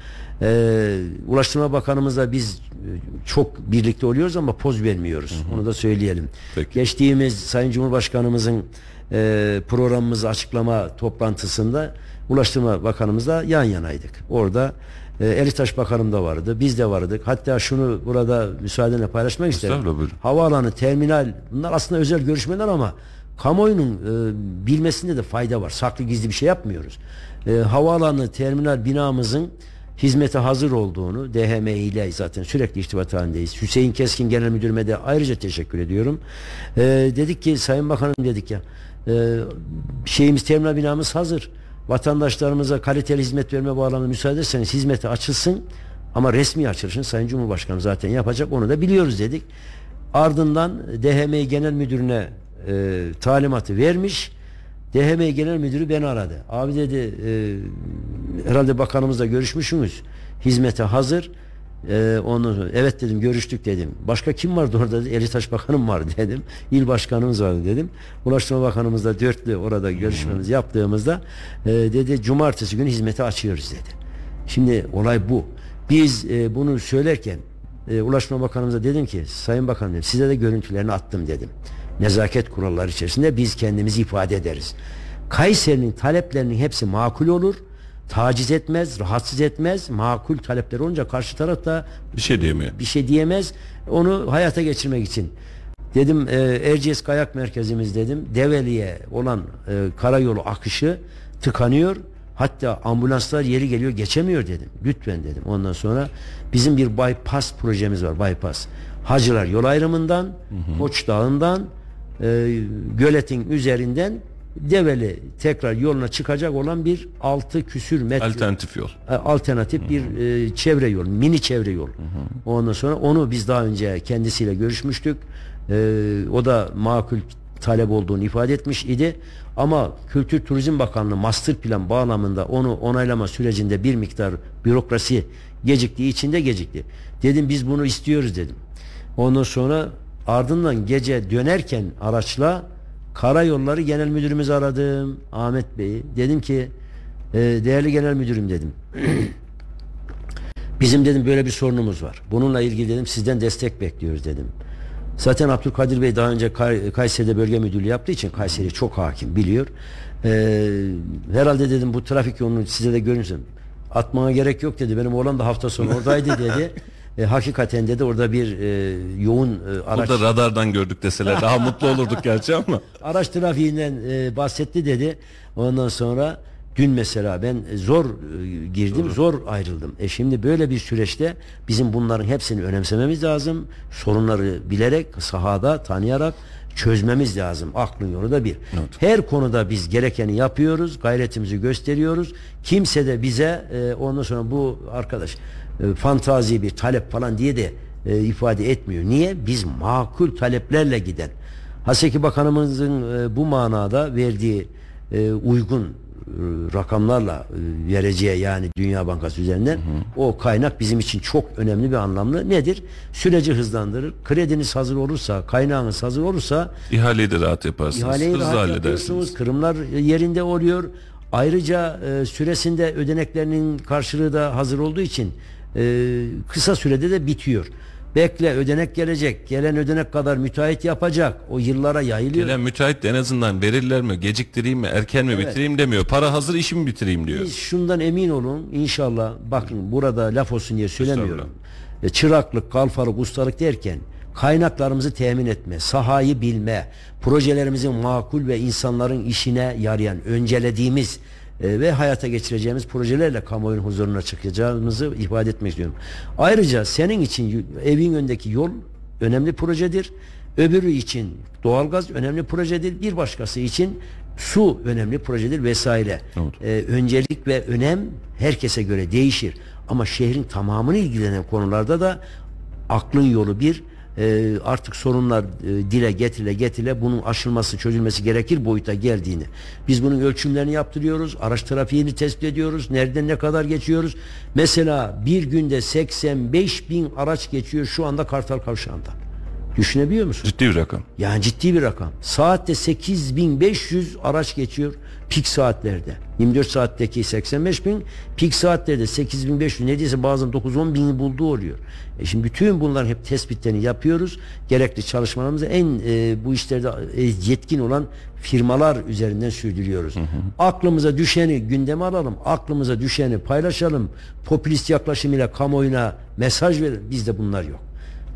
Ee, Ulaştırma Bakanımızla biz e, çok birlikte oluyoruz ama poz vermiyoruz. Onu da söyleyelim. Peki. Geçtiğimiz Sayın Cumhurbaşkanımızın e, programımızı açıklama toplantısında Ulaştırma Bakanımızla yan yanaydık. Orada e, Elitaş Bakanım da vardı. Biz de vardık. Hatta şunu burada müsaadenle paylaşmak isterim. Buyurun. Havaalanı, terminal bunlar aslında özel görüşmeler ama kamuoyunun e, bilmesinde de fayda var. Saklı gizli bir şey yapmıyoruz. E, havaalanı, terminal binamızın hizmete hazır olduğunu DHM ile zaten sürekli irtibat halindeyiz. Hüseyin Keskin Genel Müdürüme de ayrıca teşekkür ediyorum. E, dedik ki Sayın Bakanım dedik ya e, şeyimiz terminal binamız hazır. Vatandaşlarımıza kaliteli hizmet verme bağlamında müsaade ederseniz hizmete açılsın ama resmi açılışını Sayın Cumhurbaşkanı zaten yapacak onu da biliyoruz dedik. Ardından DHM Genel Müdürüne e, talimatı vermiş. DHM Genel Müdürü beni aradı. Abi dedi e, herhalde bakanımızla görüşmüşsünüz. Hizmete hazır. E, ondan sonra, evet dedim görüştük dedim. Başka kim vardı orada? dedi. Elitaş Bakanım var (laughs) dedim. İl Başkanımız vardı dedim. Ulaştırma Bakanımızla dörtlü orada görüşmemizi yaptığımızda e, dedi cumartesi günü hizmete açıyoruz dedi. Şimdi olay bu. Biz e, bunu söylerken e, Ulaştırma Bakanımıza dedim ki Sayın Bakan dedim, size de görüntülerini attım dedim. Nezaket kuralları içerisinde biz kendimizi ifade ederiz. Kayseri'nin taleplerinin hepsi makul olur. Taciz etmez, rahatsız etmez. Makul talepler olunca karşı taraf da Bir şey diyemiyor. bir şey diyemez. Onu hayata geçirmek için. Dedim e, Erciyes Kayak Merkezimiz dedim. Develi'ye olan e, karayolu akışı tıkanıyor. Hatta ambulanslar yeri geliyor geçemiyor dedim. Lütfen dedim. Ondan sonra bizim bir bypass projemiz var. Bypass. Hacılar yol ayrımından, Koç Dağı'ndan, e, göletin üzerinden Develi tekrar yoluna çıkacak olan bir altı küsür metre Alternatif yol. alternatif bir e, çevre yol, mini çevre yol. Ondan sonra onu biz daha önce kendisiyle görüşmüştük. E, o da makul talep olduğunu ifade etmiş idi. Ama Kültür Turizm Bakanlığı master plan bağlamında onu onaylama sürecinde bir miktar bürokrasi geciktiği için de gecikti. Dedim biz bunu istiyoruz dedim. Ondan sonra ardından gece dönerken araçla Karayolları Genel Müdürümüzü aradım. Ahmet Bey'i. Dedim ki e, değerli genel müdürüm dedim. (clears throat) Bizim dedim böyle bir sorunumuz var. Bununla ilgili dedim sizden destek bekliyoruz dedim. Zaten Abdülkadir Bey daha önce Kay- Kayseri'de bölge müdürlüğü yaptığı için Kayseri çok hakim biliyor. Ee, herhalde dedim bu trafik yolunu size de görünsün. Atmana gerek yok dedi. Benim oğlan da hafta sonu oradaydı dedi. (laughs) E, hakikaten dedi orada bir e, yoğun e, araç Burada radardan gördük deseler daha (laughs) mutlu olurduk gerçi ama. araç trafiğinden e, bahsetti dedi. Ondan sonra dün mesela ben zor e, girdim, zor ayrıldım. E şimdi böyle bir süreçte bizim bunların hepsini önemsememiz lazım. Sorunları bilerek, sahada tanıyarak çözmemiz lazım. Aklın yolu da bir. Her konuda biz gerekeni yapıyoruz, gayretimizi gösteriyoruz. Kimse de bize e, ondan sonra bu arkadaş e, fantazi bir talep falan diye de e, ifade etmiyor. Niye? Biz makul taleplerle giden. Haseki Bakanımızın e, bu manada verdiği e, uygun e, rakamlarla e, vereceği yani Dünya Bankası üzerinden o kaynak bizim için çok önemli bir anlamlı. Nedir? Süreci hızlandırır. Krediniz hazır olursa, kaynağınız hazır olursa İhaleyi de rahat yaparsınız. ihaleyi Hızlı rahat halledersiniz. Kırımlar yerinde oluyor. Ayrıca e, süresinde ödeneklerinin karşılığı da hazır olduğu için e, kısa sürede de bitiyor. Bekle ödenek gelecek. Gelen ödenek kadar müteahhit yapacak. O yıllara yayılıyor. Gelen müteahhit de en azından verirler mi, geciktireyim mi, erken mi bitireyim demiyor. Para hazır işimi bitireyim diyor. Biz şundan emin olun inşallah bakın burada laf olsun diye söylemiyorum. E, Çıraklık, kalfalık, ustalık derken kaynaklarımızı temin etme, sahayı bilme, projelerimizin makul ve insanların işine yarayan, öncelediğimiz e, ve hayata geçireceğimiz projelerle kamuoyunun huzuruna çıkacağımızı ifade etmek istiyorum. Ayrıca senin için evin önündeki yol önemli projedir. Öbürü için doğalgaz önemli projedir. Bir başkası için su önemli projedir vesaire. Ee, öncelik ve önem herkese göre değişir. Ama şehrin tamamını ilgilenen konularda da aklın yolu bir e, artık sorunlar e, dile getire getire bunun aşılması çözülmesi gerekir boyuta geldiğini. Biz bunun ölçümlerini yaptırıyoruz. Araç trafiğini tespit ediyoruz. Nereden ne kadar geçiyoruz. Mesela bir günde 85 bin araç geçiyor şu anda Kartal Kavşağı'nda. Düşünebiliyor musun? Ciddi bir rakam. Yani ciddi bir rakam. Saatte 8500 araç geçiyor pik saatlerde. 24 saatteki 85 bin, pik saatlerde 8500 neredeyse bazen 9-10 bini bulduğu oluyor. E şimdi bütün bunların hep tespitlerini yapıyoruz. Gerekli çalışmalarımızı en e, bu işlerde e, yetkin olan firmalar üzerinden sürdürüyoruz. Aklımıza düşeni gündeme alalım. Aklımıza düşeni paylaşalım. Popülist yaklaşımıyla kamuoyuna mesaj verin. Bizde bunlar yok.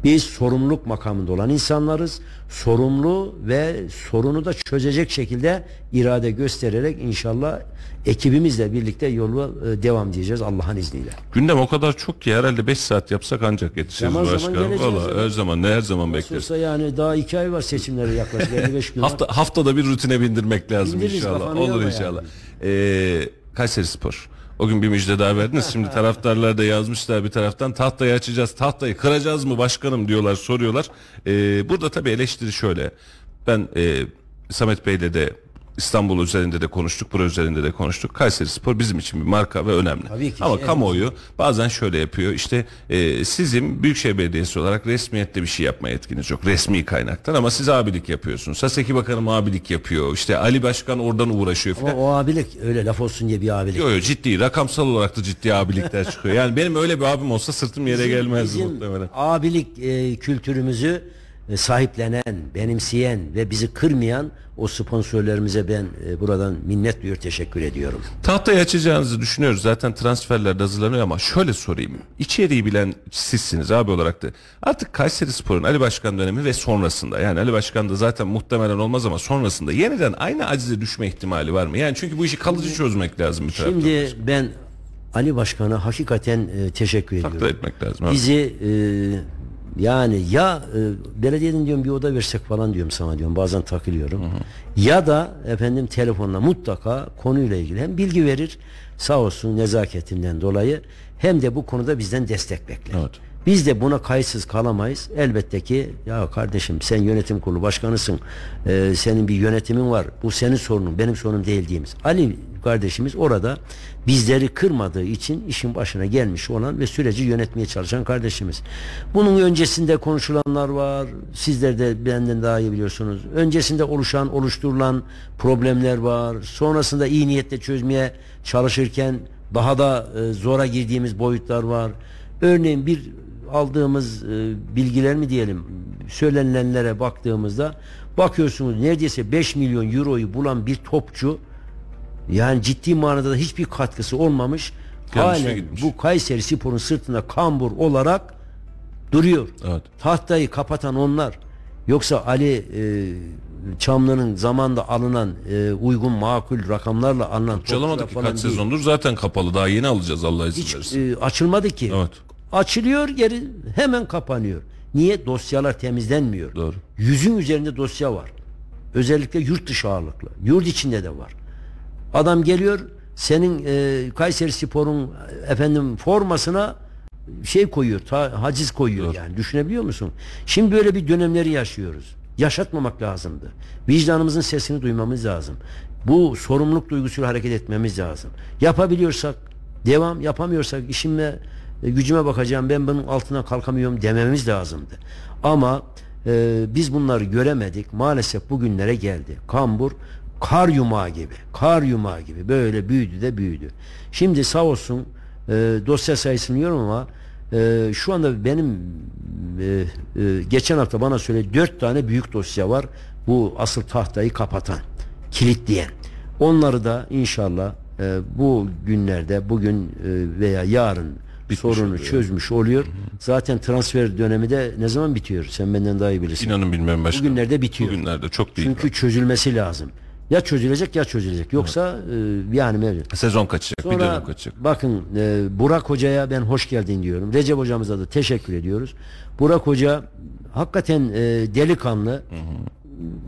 Biz sorumluluk makamında olan insanlarız. Sorumlu ve sorunu da çözecek şekilde irade göstererek inşallah ekibimizle birlikte yola e, devam diyeceğiz Allah'ın izniyle. Gündem o kadar çok ki herhalde 5 saat yapsak ancak yetişiriz Zaman başkanım. Valla her zaman ne her zaman bekleriz. Yani daha iki ay var seçimlere yaklaşık 55 (laughs) gün. Hafta, haftada bir rutine bindirmek lazım Bindiririz, inşallah. Olur inşallah. Ee, Kayseri Spor. O gün bir müjde daha verdiniz. Şimdi (laughs) taraftarlar da yazmışlar bir taraftan. Tahtayı açacağız, tahtayı kıracağız mı başkanım diyorlar, soruyorlar. Ee, burada tabii eleştiri şöyle. Ben e, Samet Bey'le de İstanbul üzerinde de konuştuk, bura üzerinde de konuştuk. Kayseri Spor bizim için bir marka ve önemli. Tabii ki. Ama Evet. kamuoyu bazen şöyle yapıyor. İşte e, sizin Büyükşehir Belediyesi olarak resmiyette bir şey yapma yetkiniz yok. Resmi kaynaktan ama siz abilik yapıyorsunuz. Saseki Bakanım abilik yapıyor. İşte Ali Başkan oradan uğraşıyor Ama falan. o abilik öyle laf olsun diye bir abilik. Yok yok ciddi rakamsal olarak da ciddi abilikler çıkıyor. Yani benim öyle bir abim olsa sırtım yere gelmezdi Bizim muhtemelen. abilik e, kültürümüzü sahiplenen, benimseyen ve bizi kırmayan o sponsorlarımıza ben e, buradan minnet duyuyor teşekkür ediyorum. Tahtayı açacağınızı düşünüyoruz. Zaten transferler de hazırlanıyor ama şöyle sorayım. İçeriği bilen sizsiniz abi olarak da. Artık Kayseri Spor'un Ali Başkan dönemi ve sonrasında yani Ali Başkan da zaten muhtemelen olmaz ama sonrasında yeniden aynı acize düşme ihtimali var mı? Yani çünkü bu işi kalıcı çözmek lazım bir taraftan. Şimdi ben Ali Başkan'a hakikaten e, teşekkür Takdir ediyorum. etmek lazım. Bizi e, yani ya e, belediyeden diyorum bir oda versek falan diyorum sana diyorum bazen takılıyorum. Ya da efendim telefonla mutlaka konuyla ilgili hem bilgi verir sağ olsun nezaketinden dolayı hem de bu konuda bizden destek bekler. Evet. Biz de buna kayıtsız kalamayız. Elbette ki ya kardeşim sen yönetim kurulu başkanısın. Ee, senin bir yönetimin var. Bu senin sorunun, benim sorunum değil diyemiz. Ali kardeşimiz orada bizleri kırmadığı için işin başına gelmiş olan ve süreci yönetmeye çalışan kardeşimiz. Bunun öncesinde konuşulanlar var. Sizler de benden daha iyi biliyorsunuz. Öncesinde oluşan, oluşturulan problemler var. Sonrasında iyi niyetle çözmeye çalışırken daha da e, zora girdiğimiz boyutlar var. Örneğin bir aldığımız e, bilgiler mi diyelim söylenilenlere baktığımızda bakıyorsunuz neredeyse 5 milyon euroyu bulan bir topçu yani ciddi manada da hiçbir katkısı olmamış. Halen bu Kayseri Spor'un sırtında kambur olarak duruyor. Evet. Tahtayı kapatan onlar. Yoksa Ali e, Çamlı'nın zamanda alınan e, uygun makul rakamlarla alınan Çalamadık ki kaç değil. sezondur zaten kapalı. Daha yeni alacağız Allah izin Hiç verirse. e, açılmadı ki. Evet. Açılıyor geri hemen kapanıyor. Niye? Dosyalar temizlenmiyor. Doğru. Yüzün üzerinde dosya var. Özellikle yurt dışı ağırlıklı. Yurt içinde de var. Adam geliyor senin e, Kayseri Spor'un e, efendim formasına şey koyuyor, ta- haciz koyuyor yani. Düşünebiliyor musun? Şimdi böyle bir dönemleri yaşıyoruz. Yaşatmamak lazımdı. Vicdanımızın sesini duymamız lazım. Bu sorumluluk duygusuyla hareket etmemiz lazım. Yapabiliyorsak devam, yapamıyorsak işime e, gücüme bakacağım. Ben bunun altına kalkamıyorum dememiz lazımdı. Ama e, biz bunları göremedik. Maalesef bugünlere geldi. Kambur kar yumağı gibi, kar yumağı gibi böyle büyüdü de büyüdü. Şimdi sağ olsun e, dosya sayısını biliyorum ama e, şu anda benim e, e, geçen hafta bana söyledi dört tane büyük dosya var. Bu asıl tahtayı kapatan, kilitleyen. Onları da inşallah e, bu günlerde, bugün e, veya yarın sorunu oluyor. çözmüş oluyor. Zaten transfer dönemi de ne zaman bitiyor? Sen benden daha iyi bilirsin. İnanın bilmem başkanım. Bugünlerde bitiyor. Bugünlerde çok değil. Çünkü çözülmesi lazım. Ya çözülecek ya çözülecek. Yoksa e, yani mevcut. Sezon kaçacak, bir Sonra dönem kaçacak. bakın e, Burak Hoca'ya ben hoş geldin diyorum. Recep Hocamıza da teşekkür ediyoruz. Burak Hoca hakikaten e, delikanlı.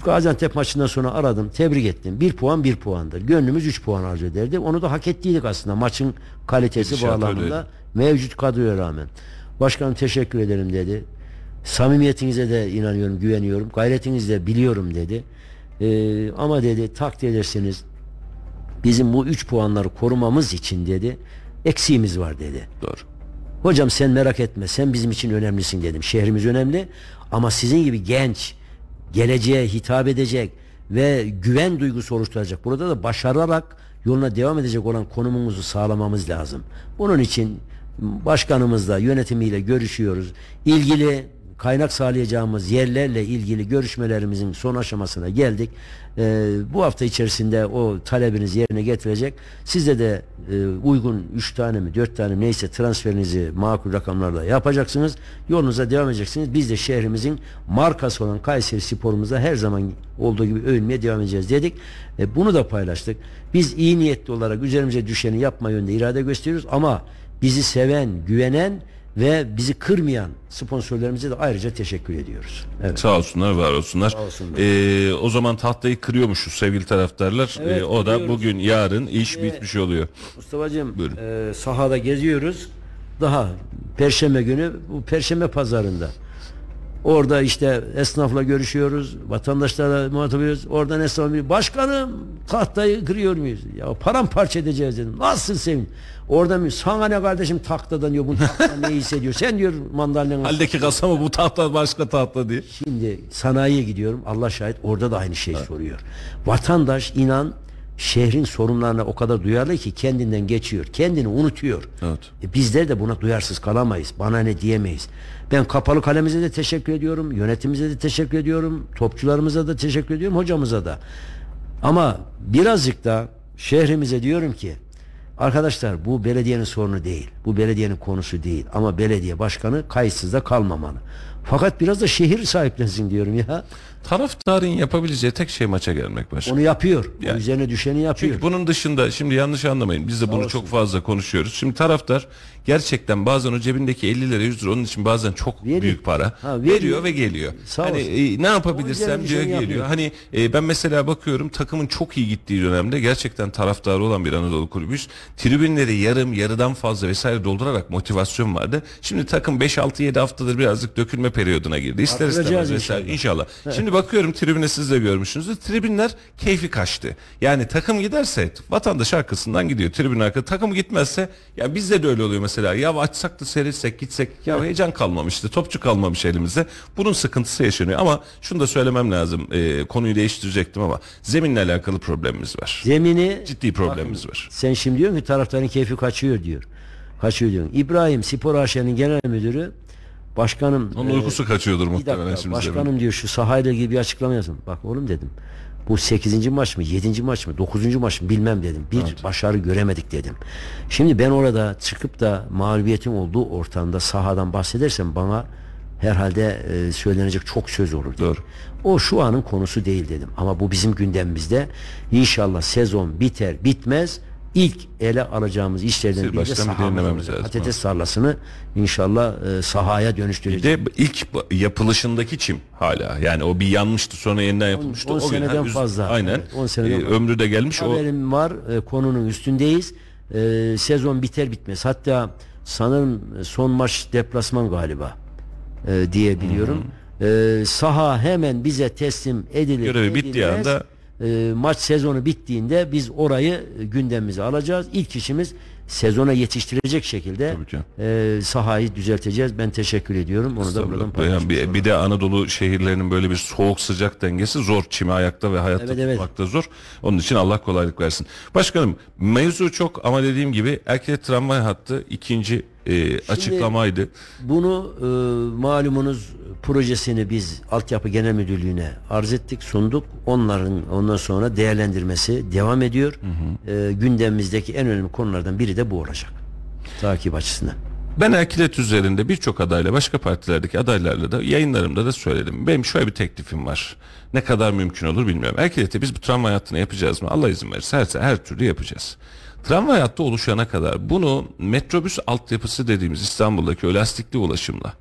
Gaziantep maçından sonra aradım, tebrik ettim. Bir puan bir puandır. Gönlümüz üç puan arzu ederdi. Onu da hak ettiydik aslında maçın kalitesi Gidişat bağlamında. öyleydi. Mevcut kadroya rağmen. Başkanım teşekkür ederim dedi. Samimiyetinize de inanıyorum, güveniyorum. Gayretinizi de biliyorum dedi. Ee, ama dedi takdir ederseniz bizim bu üç puanları korumamız için dedi eksiğimiz var dedi. Doğru. Hocam sen merak etme sen bizim için önemlisin dedim. Şehrimiz önemli ama sizin gibi genç, geleceğe hitap edecek ve güven duygusu oluşturacak. Burada da başararak yoluna devam edecek olan konumumuzu sağlamamız lazım. Bunun için başkanımızla yönetimiyle görüşüyoruz. İlgili kaynak sağlayacağımız yerlerle ilgili görüşmelerimizin son aşamasına geldik. Ee, bu hafta içerisinde o talebiniz yerine getirecek. Sizde de e, uygun 3 tane mi 4 tane mi neyse transferinizi makul rakamlarla yapacaksınız. Yolunuza devam edeceksiniz. Biz de şehrimizin markası olan Kayseri sporumuza her zaman olduğu gibi övünmeye devam edeceğiz dedik. E, bunu da paylaştık. Biz iyi niyetli olarak üzerimize düşeni yapma yönünde irade gösteriyoruz ama bizi seven, güvenen ve bizi kırmayan sponsorlarımıza da ayrıca teşekkür ediyoruz. Evet. Sağ olsunlar, var olsunlar. olsunlar. Ee, o zaman tahtayı kırıyormuşuz sevgili taraftarlar. Evet, Ee, o da bugün, yarın iş bitmiş oluyor. Mustafa'cığım Buyurun. e, sahada geziyoruz. Daha perşembe günü bu perşembe pazarında. Orada işte esnafla görüşüyoruz. Vatandaşlarla muhatap ediyoruz. Oradan esnaf diyor, başkanım tahtayı kırıyor muyuz? Ya paramparça edeceğiz dedim. Nasıl sevin? Orada mı? Sana ne kardeşim tahtadan diyor. Bu tahta ne hissediyor? Sen diyor mandalina. (laughs) Haldeki kasa mı bu tahta başka tahta diye. Şimdi sanayiye gidiyorum. Allah şahit orada da aynı şeyi soruyor. Vatandaş inan şehrin sorunlarına o kadar duyarlı ki kendinden geçiyor. Kendini unutuyor. Evet. E bizler de buna duyarsız kalamayız. Bana ne diyemeyiz. Ben kapalı kalemize de teşekkür ediyorum. Yönetimimize de teşekkür ediyorum. Topçularımıza da teşekkür ediyorum. Hocamıza da. Ama birazcık da şehrimize diyorum ki arkadaşlar bu belediyenin sorunu değil. Bu belediyenin konusu değil. Ama belediye başkanı kayıtsız da kalmamalı. Fakat biraz da şehir sahiplensin diyorum ya. Taraftarın yapabileceği tek şey maça gelmek başkanım. Onu yapıyor. Yani. üzerine düşeni yapıyor. Çünkü bunun dışında şimdi yanlış anlamayın biz de bunu çok fazla konuşuyoruz. Şimdi taraftar gerçekten bazen o cebindeki 50 lira 100 lira onun için bazen çok Veriyor. büyük para Ha, veriyor. veriyor ve geliyor. Sağ hani olsun. e, ne yapabilirsem diyor geliyor. yapıyor. Hani e, ben mesela bakıyorum takımın çok iyi gittiği dönemde gerçekten taraftarı olan bir Anadolu kulübüyüz. Tribünleri yarım yarıdan fazla vesaire doldurarak motivasyon vardı. Şimdi takım 5 6 7 haftadır birazcık dökülme periyoduna girdi. İster istemez vesaire inşallah. inşallah. Şimdi bakıyorum tribüne siz de görmüşsünüzdür. Tribünler keyfi kaçtı. Yani takım giderse vatandaş arkasından gidiyor. Tribün arka takım gitmezse ya bizde de öyle oluyor mesela. Ya açsak da seyretsek gitsek ya heyecan kalmamıştı. Topçu kalmamış elimizde. Bunun sıkıntısı yaşanıyor ama şunu da söylemem lazım. Ee, konuyu değiştirecektim ama zeminle alakalı problemimiz var. Zemini Ciddi problemimiz var. Sen şimdi diyorsun ki taraftarın keyfi kaçıyor diyor. Kaçıyor diyorsun. İbrahim Spor AŞ'nin genel müdürü başkanım Onun e, uykusu kaçıyordur bir muhtemelen dakika şimdi başkanım zemin. diyor şu sahayla ilgili bir açıklama yazın. Bak oğlum dedim. Bu 8. maç mı 7. maç mı 9. maç mı bilmem dedim. Bir başarı göremedik dedim. Şimdi ben orada çıkıp da mağlubiyetin olduğu ortamda sahadan bahsedersem bana herhalde e, söylenecek çok söz olur. dedim. Doğru. O şu anın konusu değil dedim. Ama bu bizim gündemimizde. İnşallah sezon biter bitmez ilk ele alacağımız işlerden biri de bir sahamız. Patates tarlasını inşallah e, sahaya Bir dönüştüreceğiz. de ilk yapılışındaki çim hala. Yani o bir yanmıştı sonra yeniden yapılmıştı. on o gün seneden üz- fazla. Aynen. Evet, on seneden Ee, ömrü de gelmiş. O Haberim var e, konunun üstündeyiz. E, sezon biter bitmez. Hatta sanırım son maç deplasman galiba e, diye biliyorum. E, saha hemen bize teslim edilir. Görevi bittiği edilmez. anda- E, maç sezonu bittiğinde biz orayı e, gündemimize alacağız. İlk işimiz sezona yetiştirecek şekilde e, sahayı düzelteceğiz. Ben teşekkür ediyorum. Onu da buradan paylaşmış bir, bir de Anadolu şehirlerinin böyle bir soğuk sıcak dengesi zor. Çimi ayakta ve hayatta Evet, evet. tutmak da zor. Onun için Allah kolaylık versin. Başkanım mevzu çok ama dediğim gibi Erkek tramvay hattı ikinci e, açıklamaydı. Bunu e, malumunuz projesini biz Altyapı Genel Müdürlüğü'ne arz ettik, sunduk. Onların ondan sonra değerlendirmesi devam ediyor. E, gündemimizdeki en önemli konulardan biri de bu olacak. Takip açısından. Ben Erkilet üzerinde birçok adayla başka partilerdeki adaylarla da yayınlarımda da söyledim. Benim şöyle bir teklifim var. Ne kadar mümkün olur bilmiyorum. Erkilet'e biz bu tramvay hattını yapacağız mı? Allah izin verirse her, her türlü yapacağız. Tramvay hattı oluşana kadar bunu metrobüs altyapısı dediğimiz İstanbul'daki o lastikli ulaşımla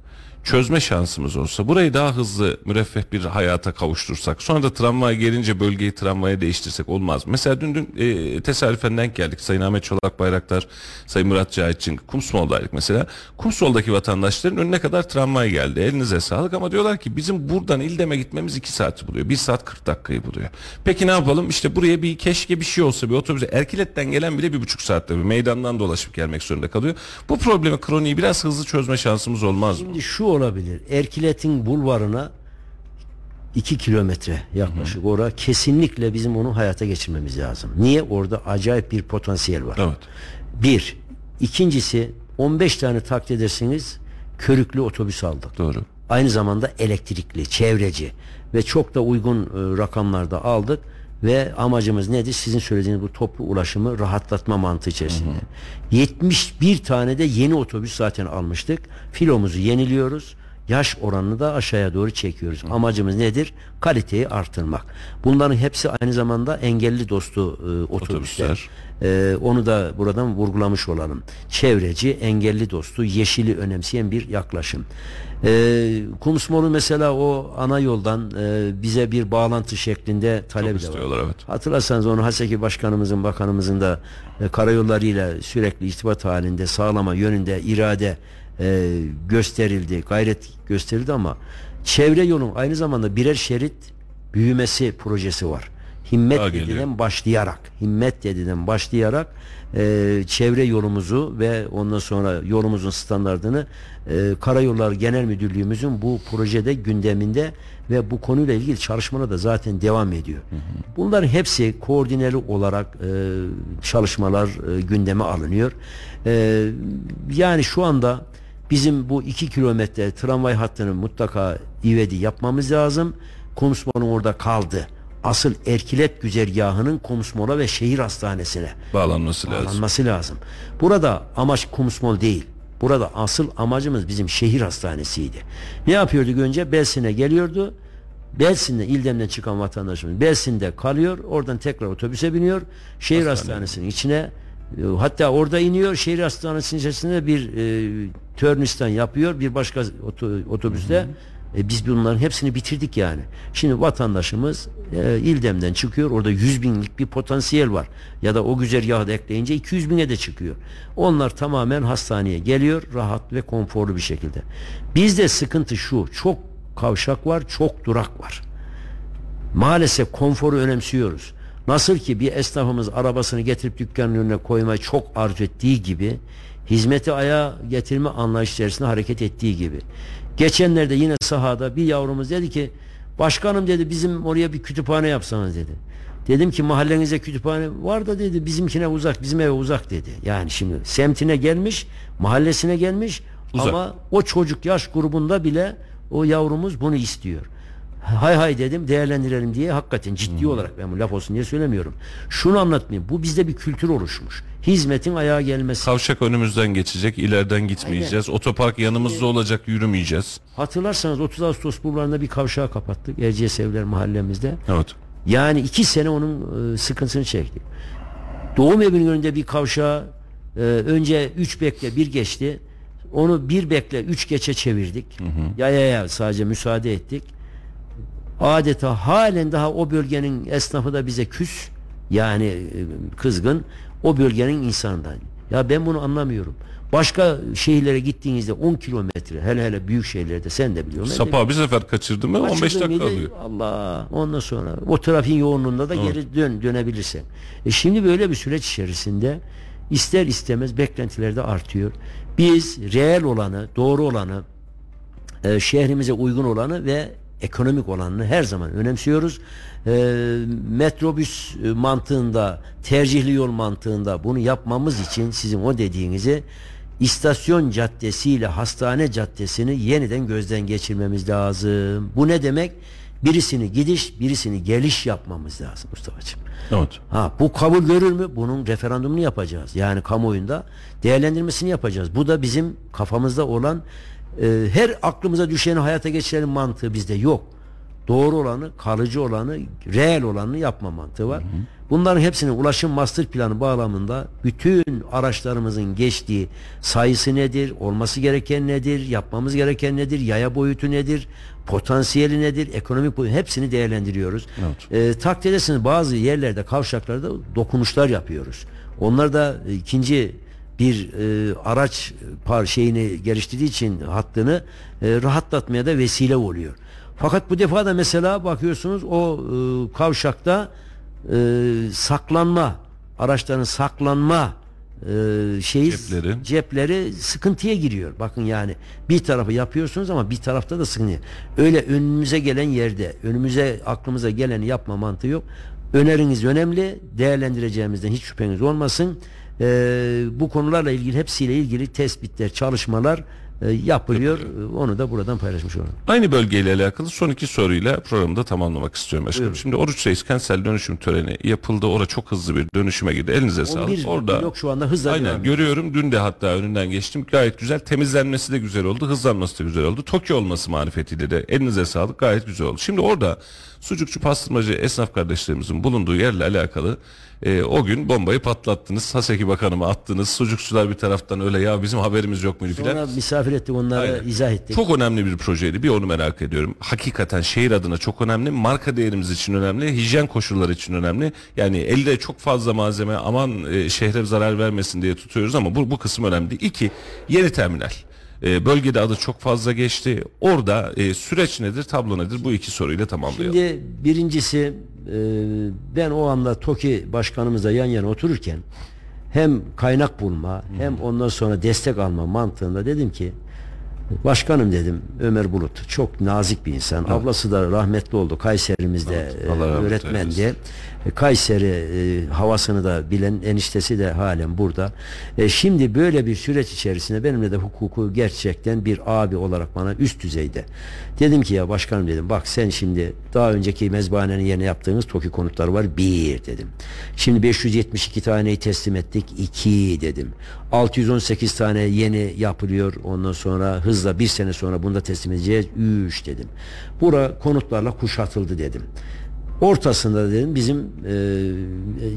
çözme şansımız olsa burayı daha hızlı müreffeh bir hayata kavuştursak sonra da tramvay gelince bölgeyi tramvaya değiştirsek olmaz? Mesela dün, dün e, tesadüfen denk geldik. Sayın Ahmet Çolak Bayraktar Sayın Murat Cahitçin Kumsmol'daydık mesela. Kumsmol'daki vatandaşların önüne kadar tramvay geldi. Elinize sağlık ama diyorlar ki bizim buradan İldem'e gitmemiz 2 saati buluyor. 1 saat 40 dakikayı buluyor. Peki ne yapalım? İşte buraya bir keşke bir şey olsa bir otobüse. Erkilet'ten gelen bile bir buçuk saatte bir meydandan dolaşıp gelmek zorunda kalıyor. Bu problemi kroniği biraz hızlı çözme şansımız olmaz mı? Şimdi şu olabilir. Erkilet'in bulvarına 2 kilometre yaklaşık orada kesinlikle bizim onu hayata geçirmemiz lazım. Niye? Orada acayip bir potansiyel var. Evet. Bir. İkincisi 15 tane takdir edersiniz körüklü otobüs aldık. Doğru. Aynı zamanda elektrikli, çevreci ve çok da uygun e, rakamlarda aldık ve amacımız nedir? Sizin söylediğiniz bu toplu ulaşımı rahatlatma mantığı içerisinde. 71 tane de yeni otobüs zaten almıştık. Filomuzu yeniliyoruz. Yaş oranını da aşağıya doğru çekiyoruz. Amacımız nedir? Kaliteyi artırmak. Bunların hepsi aynı zamanda engelli dostu e, otobüsler. Otobüsler. Ee, onu da buradan vurgulamış olalım. Çevreci, engelli dostu, yeşili önemseyen bir yaklaşım. Ee, Kumsmol'un mesela o ana yoldan e, bize bir bağlantı şeklinde talebi de var. evet. Hatırlarsanız onu Haseki Başkanımızın, Bakanımızın da e, karayollarıyla sürekli irtibat halinde sağlama yönünde irade e, gösterildi, gayret gösterildi ama çevre yolun aynı zamanda birer şerit büyümesi projesi var. Himmet Daha geliyor. başlayarak, himmet dediden başlayarak e, çevre yolumuzu ve ondan sonra yolumuzun standartını e, Karayollar Genel Müdürlüğümüzün bu projede gündeminde ve bu konuyla ilgili çalışmalar da zaten devam ediyor. Bunların hepsi koordineli olarak e, çalışmalar e, gündeme alınıyor. E, yani şu anda bizim bu iki kilometre tramvay hattını mutlaka ivedi yapmamız lazım. Kumsmon'un orada kaldı. Asıl Erkilet güzergahının Kumsmol'a ve şehir hastanesine Bağlanması lazım. bağlanması lazım. Burada amaç Kumsmol değil. Burada asıl amacımız bizim şehir hastanesiydi. Ne yapıyorduk önce? Belsin'e geliyordu. Belsin'de İldem'den çıkan vatandaşımız Belsin'de kalıyor. Oradan tekrar otobüse biniyor. Şehir hastanesinin içine e, hatta orada iniyor. Şehir hastanesinin içerisinde bir e, törnistan yapıyor. Bir başka oto- otobüste e, biz bunların hepsini bitirdik yani. Şimdi vatandaşımız e, İldem'den çıkıyor. Orada 100 binlik bir potansiyel var. Ya da o güzergahı da ekleyince 200 bine de çıkıyor. Onlar tamamen hastaneye geliyor. Rahat ve konforlu bir şekilde. Bizde sıkıntı şu. Çok kavşak var. Çok durak var. Maalesef konforu önemsiyoruz. Nasıl ki bir esnafımız arabasını getirip dükkanın önüne koymayı çok arzu ettiği gibi hizmeti ayağa getirme anlayış içerisinde hareket ettiği gibi. Geçenlerde yine sahada bir yavrumuz dedi ki başkanım dedi bizim oraya bir kütüphane yapsanız dedi. Dedim ki mahallenize kütüphane var da dedi bizimkine uzak bizim eve uzak dedi. Yani şimdi semtine gelmiş mahallesine gelmiş Uzak. ama o çocuk yaş grubunda bile o yavrumuz bunu istiyor. Hay hay dedim değerlendirelim diye hakikaten ciddi olarak ben bu laf olsun diye söylemiyorum. Şunu anlatmayayım. Bu bizde bir kültür oluşmuş. Hizmetin ayağa gelmesi. Kavşak önümüzden geçecek, ileriden gitmeyeceğiz. Otopark yanımızda olacak, yürümeyeceğiz. Hatırlarsanız 30 Ağustos bulvarında bir kavşağı kapattık. Erciyes Evler mahallemizde. Evet. Yani iki sene onun e, sıkıntısını çektik. Doğum evinin önünde bir kavşağı e, önce 3 bekle bir geçti. Onu bir bekle 3 geçe çevirdik. Ya ya ya sadece müsaade ettik. Adeta halen daha o bölgenin esnafı da bize küs. Yani e, kızgın. O bölgenin insanından. Ya ben bunu anlamıyorum. Başka şehirlere gittiğinizde 10 kilometre hele hele büyük şehirlerde sen de biliyorsun. Sapa bir sefer kaçırdım mı 15 Kaçırdığın dakika mıydı? alıyor. Allah ondan sonra o trafiğin yoğunluğunda da geri dön dönebilirsen. E şimdi böyle bir süreç içerisinde ister istemez beklentiler de artıyor. Biz reel olanı, doğru olanı, e, şehrimize uygun olanı ve ekonomik olanını her zaman önemsiyoruz. E, metrobüs mantığında, tercihli yol mantığında bunu yapmamız için sizin o dediğinizi istasyon caddesiyle hastane caddesini yeniden gözden geçirmemiz lazım. Bu ne demek? Birisini gidiş, birisini geliş yapmamız lazım Mustafa'cığım. Evet. Ha bu kabul görür mü? Bunun referandumunu yapacağız. Yani kamuoyunda değerlendirmesini yapacağız. Bu da bizim kafamızda olan e, her aklımıza düşeni hayata geçirelim mantığı bizde yok. Doğru olanı, kalıcı olanı, reel olanı yapma mantığı var. Bunların hepsinin ulaşım master planı bağlamında bütün araçlarımızın geçtiği sayısı nedir, olması gereken nedir, yapmamız gereken nedir, yaya boyutu nedir, potansiyeli nedir, ekonomik boyutu hepsini değerlendiriyoruz. Evet. E, takdir edersiniz bazı yerlerde kavşaklarda dokunuşlar yapıyoruz. Onlar da ikinci bir e, araç par şeyini geliştirdiği için hattını e, rahatlatmaya da vesile oluyor. Fakat bu defa da mesela bakıyorsunuz o e, kavşakta e, saklanma araçların saklanma e, şeyi Cepleri. cepleri sıkıntıya giriyor. Bakın yani bir tarafı yapıyorsunuz ama bir tarafta da sıkıntı. Öyle önümüze gelen yerde, önümüze aklımıza geleni yapma mantığı yok. Öneriniz önemli. Değerlendireceğimizden hiç şüpheniz olmasın. Ee, bu konularla ilgili hepsiyle ilgili tespitler, çalışmalar e, yapılıyor. Onu da buradan paylaşmış olalım. Aynı bölgeyle alakalı son iki soruyla programı da tamamlamak istiyorum başkanım. Buyurun. Şimdi Oruç Reis kentsel dönüşüm töreni yapıldı. Orada çok hızlı bir dönüşüme girdi. Elinize sağlık. 11 Orada yok şu anda hızla Aynen devam görüyorum. Dün de hatta önünden geçtim. Gayet güzel. Temizlenmesi de güzel oldu. Hızlanması da güzel oldu. Tokyo olması marifetiyle de elinize sağlık. Gayet güzel oldu. Şimdi orada sucukçu pastırmacı esnaf kardeşlerimizin bulunduğu yerle alakalı e, o gün bombayı patlattınız. Haseki Bakanıma attınız. Sucukçular bir taraftan öyle ya bizim haberimiz yok muydu filan. Sonra misafir ettik onları Aynen. izah ettik. Çok önemli bir projeydi. Bir onu merak ediyorum. Hakikaten şehir adına çok önemli. Marka değerimiz için önemli. Hijyen koşulları için önemli. Yani elde çok fazla malzeme aman e, şehre zarar vermesin diye tutuyoruz ama bu, bu kısım önemli. değil. İki, yeni terminal. E, bölgede adı çok fazla geçti. Orada e, süreç nedir, tablo nedir? Bu iki soruyla tamamlayalım. Şimdi birincisi ben o anda TOKİ başkanımızla yan yana otururken hem kaynak bulma hem ondan sonra destek alma mantığında dedim ki başkanım dedim Ömer Bulut çok nazik bir insan. Ablası da rahmetli oldu. Kayseri'mizde Evet, e, öğretmendi. eylesin. E, Kayseri e, havasını da bilen eniştesi de halen burada. E, şimdi böyle bir süreç içerisinde benimle de hukuku gerçekten bir abi olarak bana üst düzeyde. Dedim ki ya başkanım dedim bak sen şimdi daha önceki mezbahanenin yerine yaptığımız TOKİ konutları var bir dedim. Şimdi 572 taneyi teslim ettik iki dedim. 618 tane yeni yapılıyor ondan sonra hızla bir sene sonra bunu da teslim edeceğiz üç dedim. Bura konutlarla kuşatıldı dedim. Ortasında dedim bizim e,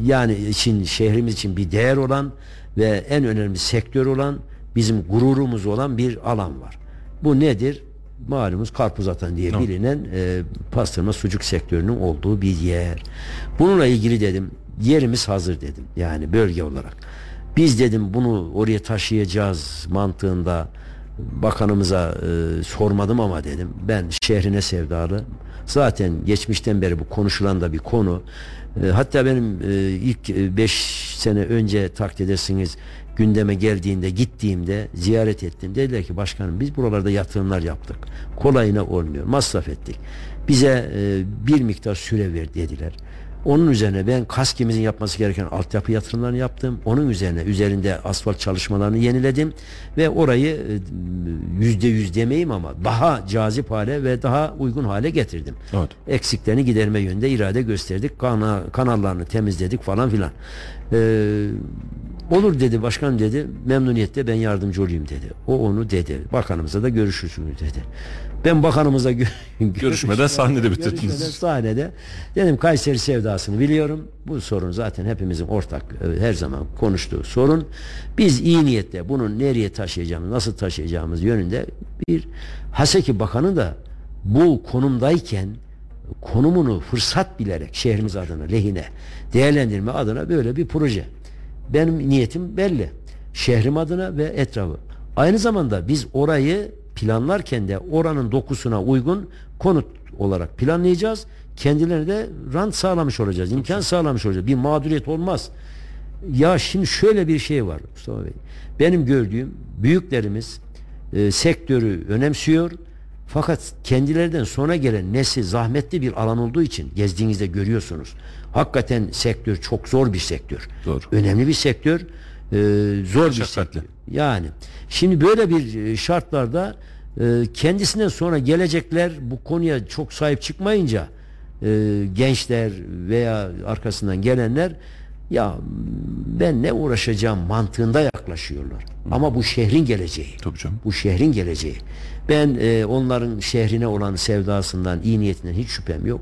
yani için şehrimiz için bir değer olan ve en önemli sektör olan bizim gururumuz olan bir alan var. Bu nedir? Malumuz karpuz atan diye bilinen e, pastırma sucuk sektörünün olduğu bir yer. Bununla ilgili dedim yerimiz hazır dedim. Yani bölge olarak. Biz dedim bunu oraya taşıyacağız mantığında bakanımıza e, sormadım ama dedim ben şehrine sevdalı zaten geçmişten beri bu konuşulan da bir konu. E, hatta benim e, ilk 5 sene önce takdir edersiniz gündeme geldiğinde gittiğimde ziyaret ettim. Dediler ki başkanım biz buralarda yatırımlar yaptık. Kolayına olmuyor. Masraf ettik. Bize e, bir miktar süre ver dediler onun üzerine ben KASKİ'mizin yapması gereken altyapı yatırımlarını yaptım. Onun üzerine üzerinde asfalt çalışmalarını yeniledim ve orayı e, yüzde yüz demeyeyim ama daha cazip hale ve daha uygun hale getirdim. Evet. Eksiklerini giderme yönünde irade gösterdik. Kana, kanallarını temizledik falan filan. Ee, Olur dedi başkan dedi memnuniyetle ben yardımcı olayım dedi. O onu dedi. Bakanımıza da görüşürsünüz dedi. Ben bakanımıza (laughs) gö Görüşmeden sahnede bitirdiniz. Görüşmeden sahnede. Dedim Kayseri sevdasını biliyorum. Bu sorun zaten hepimizin ortak e, her zaman konuştuğu sorun. Biz iyi niyetle bunu nereye taşıyacağımız, nasıl taşıyacağımız yönünde bir Haseki Bakanı da bu konumdayken konumunu fırsat bilerek şehrimiz adına lehine değerlendirme adına böyle bir proje. Benim niyetim belli. Şehrim adına ve etrafı. Aynı zamanda biz orayı planlarken de oranın dokusuna uygun konut olarak planlayacağız. Kendilerine de rant sağlamış olacağız. imkan sağlamış olacağız. Bir mağduriyet olmaz. Ya şimdi şöyle bir şey var Mustafa Bey. Benim gördüğüm büyüklerimiz e, sektörü önemsiyor. Fakat kendilerinden sonra gelen nesil zahmetli bir alan olduğu için gezdiğinizde görüyorsunuz. Hakikaten sektör çok zor bir sektör. Doğru. Önemli bir sektör. e, zor bir Meşakkatli. sektör. Yani şimdi böyle bir e, şartlarda e, kendisinden sonra gelecekler bu konuya çok sahip çıkmayınca e, gençler veya arkasından gelenler ya ben ne uğraşacağım mantığında yaklaşıyorlar. Ama bu şehrin geleceği. Tabii canım. Bu şehrin geleceği. Ben e, onların şehrine olan sevdasından, iyi niyetinden hiç şüphem yok.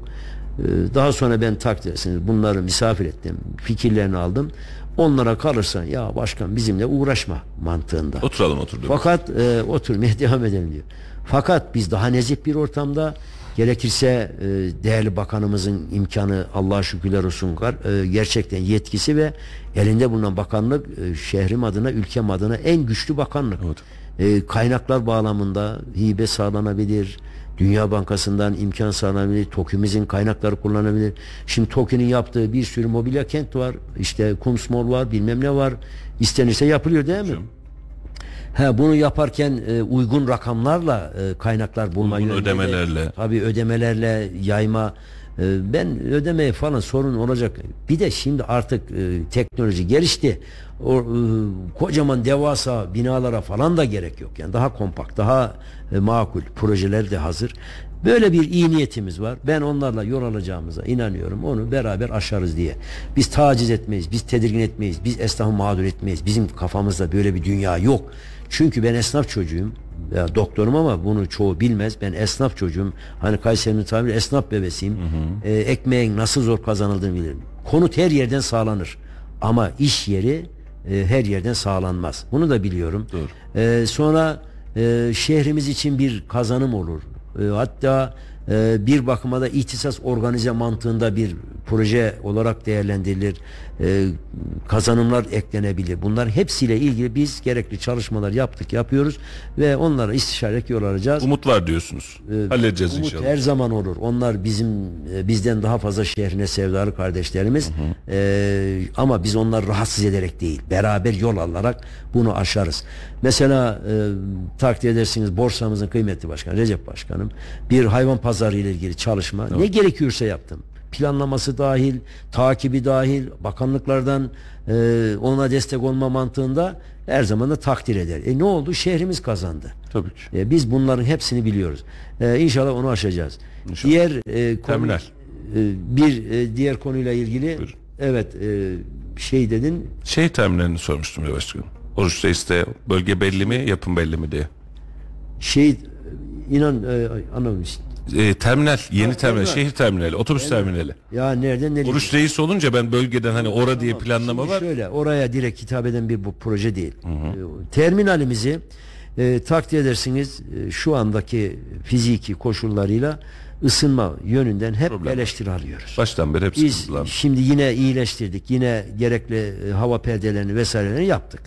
E, daha sonra ben takdir edersiniz bunları misafir ettim. Fikirlerini aldım. Onlara kalırsan ya başkan bizimle uğraşma mantığında. Oturalım oturduk. Fakat e, oturmaya (laughs) devam edelim diyor. Fakat biz daha nezih bir ortamda gerekirse e, değerli bakanımızın imkanı Allah'a şükürler olsun e, gerçekten yetkisi ve elinde bulunan bakanlık e, şehrim adına ülkem adına en güçlü bakanlık. Evet. E, kaynaklar bağlamında hibe sağlanabilir. Dünya Bankası'ndan imkan sağlanabilir. TOKİ'mizin kaynakları kullanabilir. Şimdi TOKİ'nin yaptığı bir sürü mobilya kent var. İşte Kumsmol var bilmem ne var. İstenirse yapılıyor değil mi? Hocam. Ha bunu yaparken e, uygun rakamlarla e, kaynaklar bulma Uygun ödemelerle. tabii ödemelerle yayma ben ödemeye falan sorun olacak. Bir de şimdi artık e, teknoloji gelişti. O e, kocaman devasa binalara falan da gerek yok. Yani daha kompakt, daha e, makul projeler de hazır. Böyle bir iyi niyetimiz var. Ben onlarla yol alacağımıza inanıyorum. Onu beraber aşarız diye. Biz taciz etmeyiz, biz tedirgin etmeyiz, biz esnafı mağdur etmeyiz. Bizim kafamızda böyle bir dünya yok. Çünkü ben esnaf çocuğum. Ya doktorum ama bunu çoğu bilmez. Ben esnaf çocuğum. Hani Kayseri'nin tabiri esnaf bebesiyim. Ee, ekmeğin nasıl zor kazanıldığını bilirim. Konut her yerden sağlanır. Ama iş yeri e, her yerden sağlanmaz. Bunu da biliyorum. Doğru. Ee, sonra e, şehrimiz için bir kazanım olur. E, hatta e, bir bakıma da ihtisas organize mantığında bir proje olarak değerlendirilir. E, kazanımlar eklenebilir. Bunlar hepsiyle ilgili biz gerekli çalışmalar yaptık, yapıyoruz ve onlara istişarek yol alacağız. Umut var diyorsunuz. Ee, Halledeceğiz Umut inşallah. her zaman olur. Onlar bizim e, bizden daha fazla şehrine sevdalı kardeşlerimiz. Ee, ama biz onları rahatsız ederek değil, beraber yol alarak bunu aşarız. Mesela e, takdir edersiniz borsamızın kıymetli başkanı Recep Başkanım bir hayvan pazarı ile ilgili çalışma ne gerekiyorsa yaptım. Planlaması dahil, takibi dahil, bakanlıklardan e, ona destek olma mantığında her zaman da takdir eder. E ne oldu? Şehrimiz kazandı. Tabii ki. E, biz bunların hepsini biliyoruz. E, inşallah onu aşacağız. İnşallah. Diğer e, konu, Terminal. e, bir e, diğer konuyla ilgili Buyurun. evet e, şey dedin Şey terminalini sormuştum ya başkanım. Oruç Reis'te bölge belli mi, yapım belli mi diye. şey inan e, anlamadım. Ee, terminal, yeni Ha, terminal, şehir terminali, otobüs terminali. Ya nereden nereye? Oruç Reis olunca ben bölgeden hani ora diye Tamam, planlama şimdi var. Şöyle oraya direkt hitap eden bir bu proje değil. E, Terminalimizi e, takdir edersiniz e, şu andaki fiziki koşullarıyla ısınma yönünden hep Problem eleştiri alıyoruz. Baştan beri hep Biz şimdi yine iyileştirdik. Yine gerekli e, hava perdelerini vesairelerini yaptık.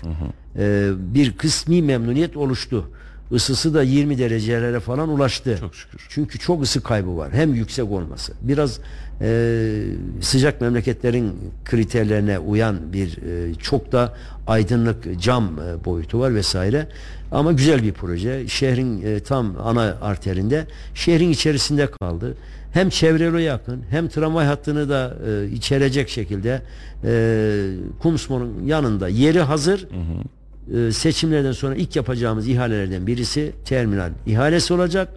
E, bir kısmi memnuniyet oluştu. Isısı da 20 derecelere falan ulaştı. Çok şükür. Çünkü çok ısı kaybı var. Hem yüksek olması. Biraz e, sıcak memleketlerin kriterlerine uyan bir e, çok da aydınlık cam e, boyutu var vesaire. Ama güzel bir proje. Şehrin e, tam ana arterinde. Şehrin içerisinde kaldı. Hem çevreli yakın hem tramvay hattını da e, içerecek şekilde e, Kumsmon'un yanında yeri hazır. E, seçimlerden sonra ilk yapacağımız ihalelerden birisi terminal ihalesi olacak.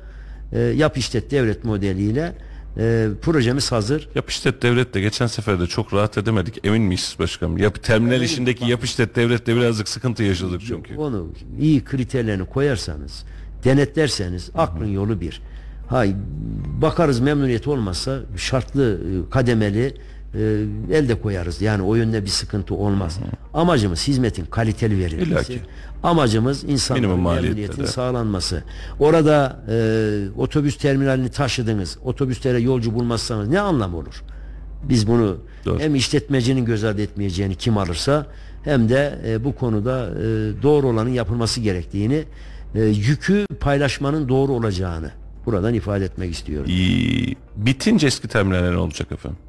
E, yap işlet devlet modeliyle E, projemiz hazır. Yap işlet devlette geçen sefer de çok rahat edemedik. Emin miyiz başkanım? Yap, terminal işindeki yap işlet devlette birazcık sıkıntı yaşadık çünkü. Onu iyi kriterlerini koyarsanız, denetlerseniz aklın yolu bir. Hay bakarız memnuniyet olmazsa şartlı e, kademeli e, elde koyarız. Yani o yönde bir sıkıntı olmaz. Amacımız hizmetin kaliteli verilmesi. ki. Amacımız insanların memnuniyetin sağlanması. Orada e, otobüs terminalini taşıdınız. Otobüslere yolcu bulmazsanız ne anlam olur? Biz bunu Doğru. hem işletmecinin göz ardı etmeyeceğini kim alırsa hem de e, bu konuda e, doğru olanın yapılması gerektiğini e, yükü paylaşmanın doğru olacağını buradan ifade etmek istiyorum. İyi. Bitince eski terminaller ne olacak efendim?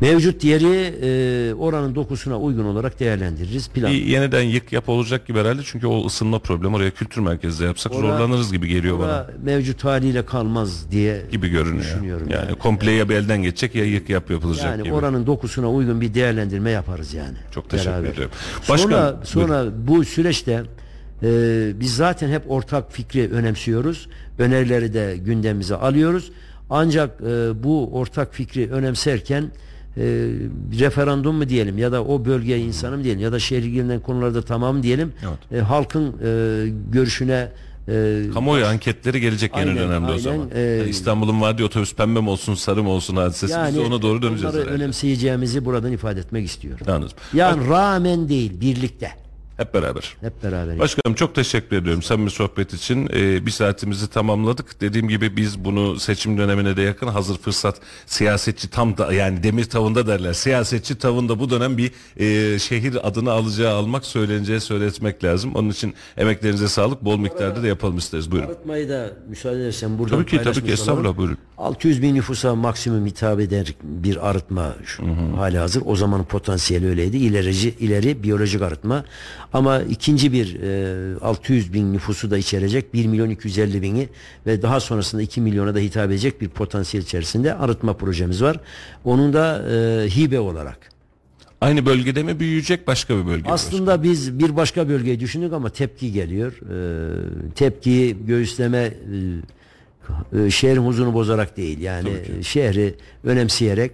Mevcut yeri e, oranın dokusuna uygun olarak değerlendiririz. Plan. Bir yeniden yık yap olacak gibi herhalde çünkü o ısınma problemi oraya kültür merkezde yapsak Ora- zorlanırız gibi geliyor bana. Mevcut haliyle kalmaz diye Gibi görünüyor. düşünüyorum yani, yani. komple ya bir elden geçecek ya yık yap yapılacak Yani gibi. oranın dokusuna uygun bir değerlendirme yaparız yani. Çok teşekkür Beraber. ediyorum. Sonra, Başkan, sonra bu süreçte e, biz zaten hep ortak fikri önemsiyoruz. Önerileri de gündemimize alıyoruz. Ancak e, bu ortak fikri önemserken e, referandum mu diyelim ya da o bölgeye insanı mı diyelim ya da şehir ilgilenen konularda tamam diyelim. Evet. E, halkın e, görüşüne e, Kamuoyu anketleri gelecek en Aynen, önemli o aynen. zaman. Ee, Yani İstanbul'un vardiği otobüs pembe mi olsun sarı mı olsun hadisesi de ona doğru döneceğiz herhalde. önemseyeceğimizi buradan ifade etmek istiyorum. Anladım. Yani rağmen değil birlikte. Hep beraber. Hep beraber. Başkanım çok teşekkür ediyorum samimi sohbet için. Ee, bir saatimizi tamamladık. Dediğim gibi biz bunu seçim dönemine de yakın hazır fırsat siyasetçi tam da yani demir tavında derler. Siyasetçi tavında bu dönem bir e, şehir adını alacağı almak söyleneceği söyletmek lazım. Onun için emeklerinize sağlık. Bol miktarda da yapalım isteriz. Buyurun. Arıtmayı da müsaade edersen buradan Tabii ki tabii ki estağfurullah buyurun. 600 bin nüfusa maksimum hitap eder bir arıtma şu hali hazır. O zamanın potansiyeli öyleydi. İlerici, ileri biyolojik arıtma. Ama ikinci bir e, 600 bin nüfusu da içerecek 1 milyon 250 bini ve daha sonrasında 2 milyona da hitap edecek bir potansiyel içerisinde arıtma projemiz var. Onun da e, hibe olarak. Aynı bölgede mi büyüyecek başka bir bölge? Aslında biz bir başka bölgeyi düşündük ama tepki geliyor. Ee, tepkiyi göğüsleme e, e, şehrin huzurunu bozarak değil. Yani şehri önemseyerek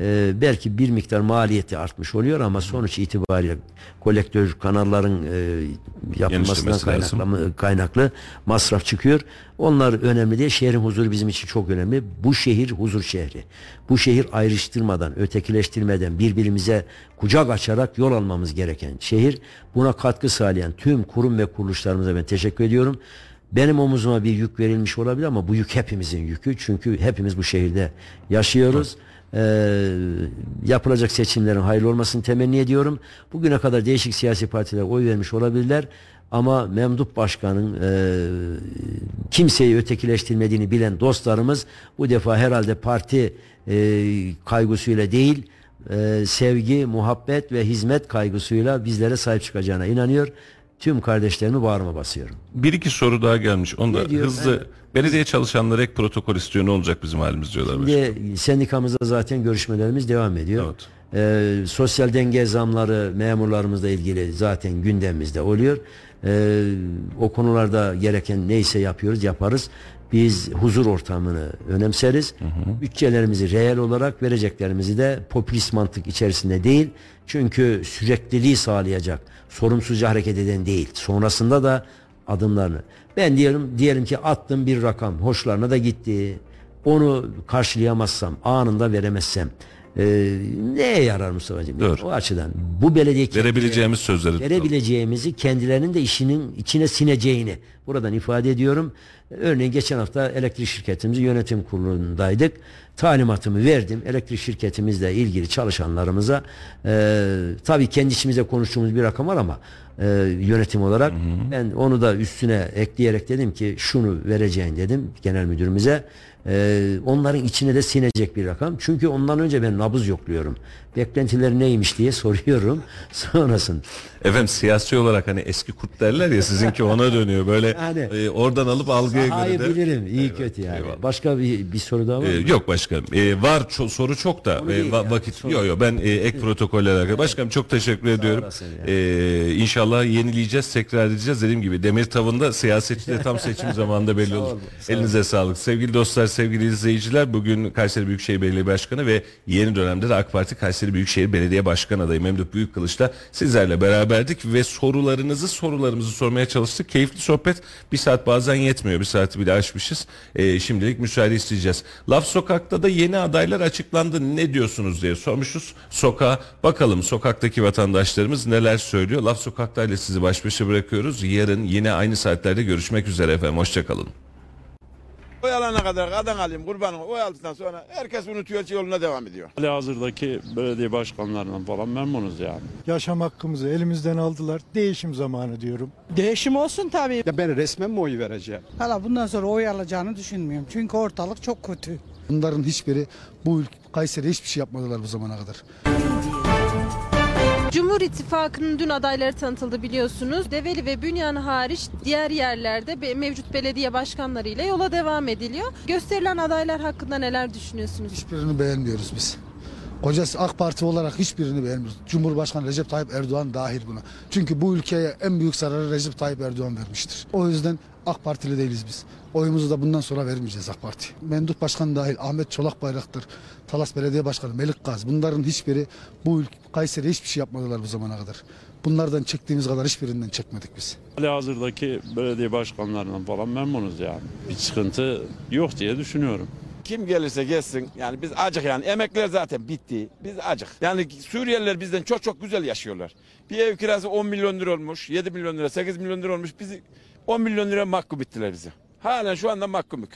e, belki bir miktar maliyeti artmış oluyor ama sonuç itibariyle kolektör kanalların e, yapılmasından kaynaklı, kaynaklı masraf çıkıyor. Onlar önemli değil. Şehrin huzuru bizim için çok önemli. Bu şehir huzur şehri. Bu şehir ayrıştırmadan, ötekileştirmeden, birbirimize kucak açarak yol almamız gereken şehir. Buna katkı sağlayan tüm kurum ve kuruluşlarımıza ben teşekkür ediyorum. Benim omuzuma bir yük verilmiş olabilir ama bu yük hepimizin yükü. Çünkü hepimiz bu şehirde yaşıyoruz. Ee, yapılacak seçimlerin hayırlı olmasını temenni ediyorum. Bugüne kadar değişik siyasi partiler oy vermiş olabilirler. Ama Memduh Başkan'ın e, kimseyi ötekileştirmediğini bilen dostlarımız bu defa herhalde parti e, kaygısıyla değil e, sevgi, muhabbet ve hizmet kaygısıyla bizlere sahip çıkacağına inanıyor. Tüm kardeşlerimi bağrıma basıyorum. Bir iki soru daha gelmiş. Onu da hızlı. Evet. Belediye çalışanları ek protokol istiyor. Ne olacak bizim halimiz diyorlar. Şimdi sendikamızda zaten görüşmelerimiz devam ediyor. Evet. Ee, sosyal denge zamları memurlarımızla ilgili zaten gündemimizde oluyor. Ee, o konularda gereken neyse yapıyoruz, yaparız. Biz huzur ortamını önemseriz. Bütçelerimizi reel olarak vereceklerimizi de popülist mantık içerisinde değil. Çünkü sürekliliği sağlayacak, sorumsuzca hareket eden değil. Sonrasında da adımlarını. Ben diyelim diyelim ki attım bir rakam, hoşlarına da gitti. Onu karşılayamazsam, anında veremezsem e, neye yarar Mustafa'cığım? Doğru. O açıdan bu belediye Verebileceğimiz sözleri verebileceğimizi kendilerinin de işinin içine sineceğini buradan ifade ediyorum. Örneğin geçen hafta elektrik şirketimizin yönetim kurulundaydık. Talimatımı verdim. Elektrik şirketimizle ilgili çalışanlarımıza e, tabii kendi içimizde konuştuğumuz bir rakam var ama e, yönetim olarak ben onu da üstüne ekleyerek dedim ki şunu vereceğin dedim genel müdürümüze. E, onların içine de sinecek bir rakam. Çünkü ondan önce ben nabız yokluyorum. Beklentileri neymiş diye soruyorum. (laughs) Sonrasında. Efendim siyasi olarak hani eski kurt derler ya sizinki ona dönüyor. Böyle Yani- e, oradan alıp algıya göre Hayır de. bilirim. iyi Eyvallah, kötü yani. eyvallah. Başka bir, bir soru daha var Ee, mı? yok başkanım. Ee, var ço- soru çok da e, değil va- yani, vakit yok yok ben e, ek protokoller alakalı. Başkanım çok teşekkür ediyorum. olasın ya. Ee, inşallah yenileyeceğiz, tekrar edeceğiz. Dediğim gibi demir tavında siyasetçi de tam seçim (laughs) zamanında belli olur. olun, sağ Elinize sağlık. Sevgili dostlar, sevgili izleyiciler bugün Kayseri Büyükşehir Belediye Başkanı ve yeni dönemde de AK Parti Kayseri Büyükşehir Belediye Başkanı adayı Memduh Büyükkılıç'la sizlerle beraberdik ve sorularınızı sorularımızı sormaya çalıştık. Keyifli sohbet bir saat bazen yetmiyor. Bir saati bile aşmışız. Ee, şimdilik müsaade isteyeceğiz. Laf Sokak'ta da yeni adaylar açıklandı. Ne diyorsunuz diye sormuşuz. Sokağa bakalım sokaktaki vatandaşlarımız neler söylüyor. Laf Sokak'ta ile sizi baş başa bırakıyoruz. Yarın yine aynı saatlerde görüşmek üzere efendim. Hoşçakalın. Oy alana kadar kadın alayım kurbanım. Oy aldıktan sonra herkes unutuyor yoluna devam ediyor. Hali hazırdaki belediye başkanlarından falan memnunuz yani. Yaşam hakkımızı elimizden aldılar. Değişim zamanı diyorum. Değişim olsun tabii. Ya ben resmen mi oy vereceğim? Hala bundan sonra oy alacağını düşünmüyorum. Çünkü ortalık çok kötü. Bunların hiçbiri bu ülke Kayseri'ye hiçbir şey yapmadılar bu zamana kadar. Cumhur İttifakı'nın dün adayları tanıtıldı biliyorsunuz. Develi ve Bünyan hariç diğer yerlerde mevcut belediye başkanlarıyla yola devam ediliyor. Gösterilen adaylar hakkında neler düşünüyorsunuz? Hiçbirini beğenmiyoruz biz. Kocası AK Parti olarak hiçbirini beğenmiyoruz. Cumhurbaşkanı Recep Tayyip Erdoğan dahil buna. Çünkü bu ülkeye en büyük zararı Recep Tayyip Erdoğan vermiştir. O yüzden AK Partili değiliz biz. Oyumuzu da bundan sonra vermeyeceğiz AK Parti. Memduh Başkan dahil Ahmet Çolak Bayraktar, Talas Belediye Başkanı Melik Gaz. Bunların hiçbiri bu ülke Kayseri'ye hiçbir şey yapmadılar bu zamana kadar. Bunlardan çektiğimiz kadar hiçbirinden çekmedik biz. Hali hazırdaki belediye başkanlarından falan memnunuz yani. Bir sıkıntı yok diye düşünüyorum. Kim gelirse gelsin yani biz acık yani emekler zaten bitti. Biz acık. Yani Suriyeliler bizden çok çok güzel yaşıyorlar. Bir ev kirası 10 milyon lira olmuş, 7 milyon lira, 8 milyon lira olmuş. Bizi 10 milyon lira mahkum ettiler bizi. Halen şu anda mahkumuk.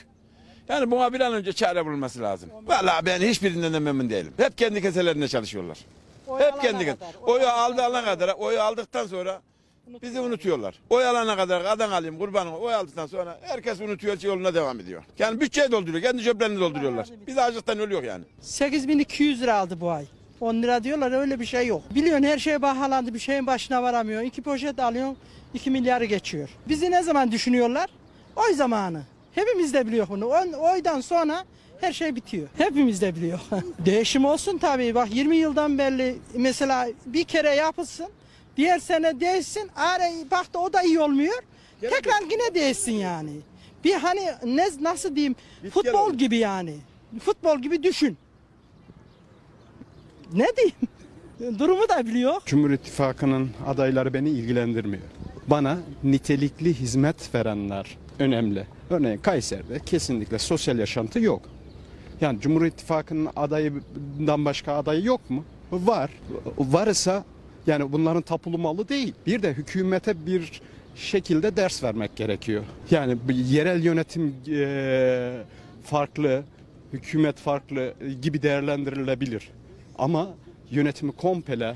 Yani buna bir an önce çare bulunması lazım. Vallahi ben hiçbirinden de memnun değilim. Hep kendi keselerinde çalışıyorlar. Hep kendi kes- Oyu aldı alana kadar, oyu aldıktan sonra bizi unutuyorlar. Oy alana kadar kadın alayım kurbanım. Oy aldıktan sonra herkes unutuyor yoluna devam ediyor. Yani bütçeyi dolduruyor, kendi ceplerini dolduruyorlar. Biz açlıktan ölüyor yani. 8200 lira aldı bu ay. 10 lira diyorlar öyle bir şey yok. Biliyorsun her şey pahalandı bir şeyin başına varamıyor. İki poşet alıyorsun 2 milyarı geçiyor. Bizi ne zaman düşünüyorlar? Oy zamanı. Hepimiz de biliyor bunu. Oydan sonra her şey bitiyor. Hepimiz de biliyor. (laughs) Değişim olsun tabii. Bak 20 yıldan beri mesela bir kere yapılsın. Diğer sene değişsin. Ara bak da o da iyi olmuyor. Tekrar yine değişsin yani. Bir hani ne nasıl diyeyim futbol gibi yani. Futbol gibi düşün. Ne diyeyim? (laughs) Durumu da biliyor. Cumhur İttifakı'nın adayları beni ilgilendirmiyor. Bana nitelikli hizmet verenler önemli. Örneğin Kayseri'de kesinlikle sosyal yaşantı yok. Yani Cumhur İttifakı'nın adayından başka adayı yok mu? Var. Varsa yani bunların tapulu malı değil. Bir de hükümete bir şekilde ders vermek gerekiyor. Yani yerel yönetim eee, farklı, hükümet farklı gibi değerlendirilebilir. Ama yönetimi komple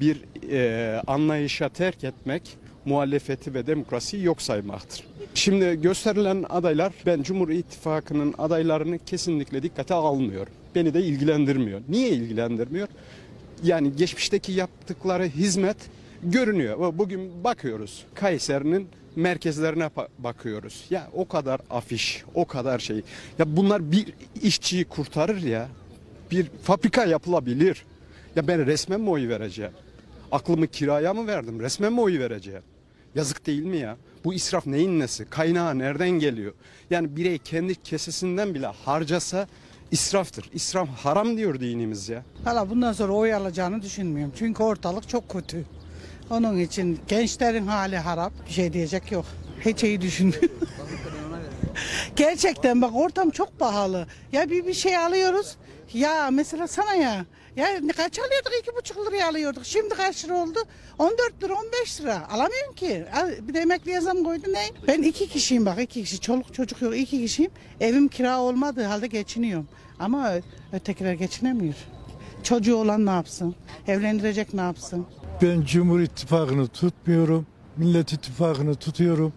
bir eee, anlayışa terk etmek muhalefeti ve demokrasiyi yok saymaktır. Şimdi gösterilen adaylar ben Cumhur İttifakı'nın adaylarını kesinlikle dikkate almıyorum. Beni de ilgilendirmiyor. Niye ilgilendirmiyor? Yani geçmişteki yaptıkları hizmet görünüyor. Bugün bakıyoruz Kayseri'nin merkezlerine ba- bakıyoruz. Ya o kadar afiş, o kadar şey. Ya bunlar bir işçiyi kurtarır ya. Bir fabrika yapılabilir. Ya ben resmen mi oy vereceğim? Aklımı kiraya mı verdim? Resmen mi oy vereceğim? Yazık değil mi ya? Bu israf neyin nesi? Kaynağı nereden geliyor? Yani birey kendi kesesinden bile harcasa israftır. İsraf haram diyor dinimiz ya. Hala bundan sonra oy alacağını düşünmüyorum. Çünkü ortalık çok kötü. Onun için gençlerin hali harap. Bir şey diyecek yok. Hiç iyi düşünmüyorum. (laughs) Gerçekten bak ortam çok pahalı. Ya bir bir şey alıyoruz. Ya mesela sana ya. Ya kaç alıyorduk? iki buçuk liraya alıyorduk. Şimdi kaç lira oldu? 14 lira 15 lira. Alamıyorum ki. Al, Bir de emekliye zam koydu ne? Ben iki kişiyim bak iki kişi. Çoluk çocuk yok iki kişiyim. Evim kira olmadığı halde geçiniyorum. Ama ötekiler geçinemiyor. Çocuğu olan ne yapsın? Evlendirecek ne yapsın? Ben Cumhur İttifakı'nı tutmuyorum. Millet İttifakı'nı tutuyorum.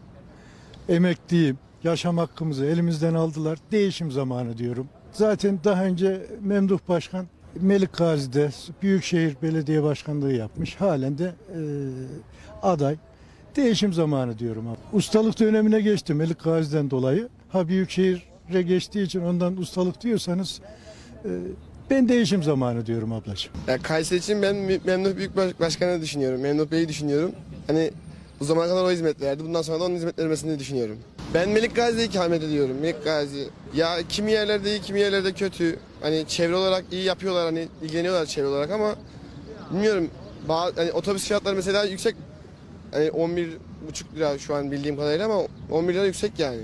Emekliyim. Yaşam hakkımızı elimizden aldılar. Değişim zamanı diyorum. Zaten daha önce Memduh Başkan Melik Gazi'de Büyükşehir Belediye Başkanlığı yapmış. Halen de e, aday. Değişim zamanı diyorum abi. Ustalık dönemine geçti Melik Gazi'den dolayı. Ha Büyükşehir'e geçtiği için ondan ustalık diyorsanız e, ben değişim zamanı diyorum ablacığım. Ya Kayseri için ben Mem- Memduh Büyük Baş- Başkanı düşünüyorum. Memduh Bey'i düşünüyorum. Hani bu zamana kadar o hizmet verdi. Bundan sonra da onun hizmet vermesini düşünüyorum. Ben Melik Gazi'ye ikamet ediyorum. Melik Gazi. Ya kimi yerlerde iyi, kimi yerlerde kötü. Hani çevre olarak iyi yapıyorlar hani ilgileniyorlar çevre olarak ama bilmiyorum. Bazı, hani otobüs fiyatları mesela yüksek. Hani 11 buçuk lira şu an bildiğim kadarıyla ama 11 lira yüksek yani.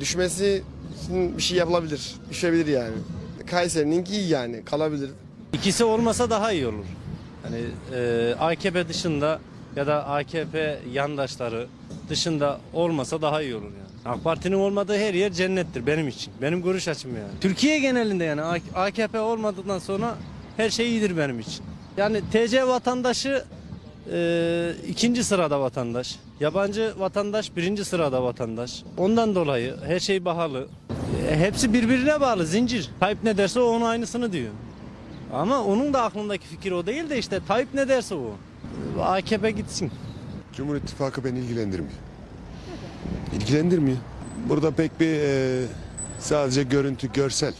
Düşmesi için bir şey yapılabilir. Düşebilir yani. Kayseri'ninki iyi yani kalabilir. İkisi olmasa daha iyi olur. Hani e, AKP dışında ya da AKP yandaşları dışında olmasa daha iyi olur yani. AK Parti'nin olmadığı her yer cennettir benim için. Benim görüş açım yani. Türkiye genelinde yani AKP olmadıktan sonra her şey iyidir benim için. Yani TC vatandaşı e, ikinci sırada vatandaş. Yabancı vatandaş birinci sırada vatandaş. Ondan dolayı her şey pahalı. E, hepsi birbirine bağlı zincir. Tayyip ne derse o onun aynısını diyor. Ama onun da aklındaki fikir o değil de işte Tayyip ne derse o. AKP gitsin. Cumhur İttifakı beni ilgilendirmiyor. İlgilendirmiyor. Burada pek bir e, sadece görüntü, görsel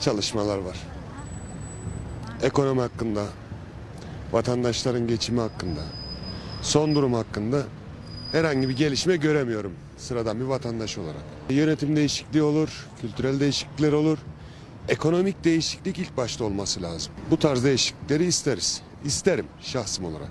çalışmalar var. Ekonomi hakkında, vatandaşların geçimi hakkında, son durum hakkında herhangi bir gelişme göremiyorum sıradan bir vatandaş olarak. Yönetim değişikliği olur, kültürel değişiklikler olur. Ekonomik değişiklik ilk başta olması lazım. Bu tarz değişiklikleri isteriz. İsterim şahsım olarak.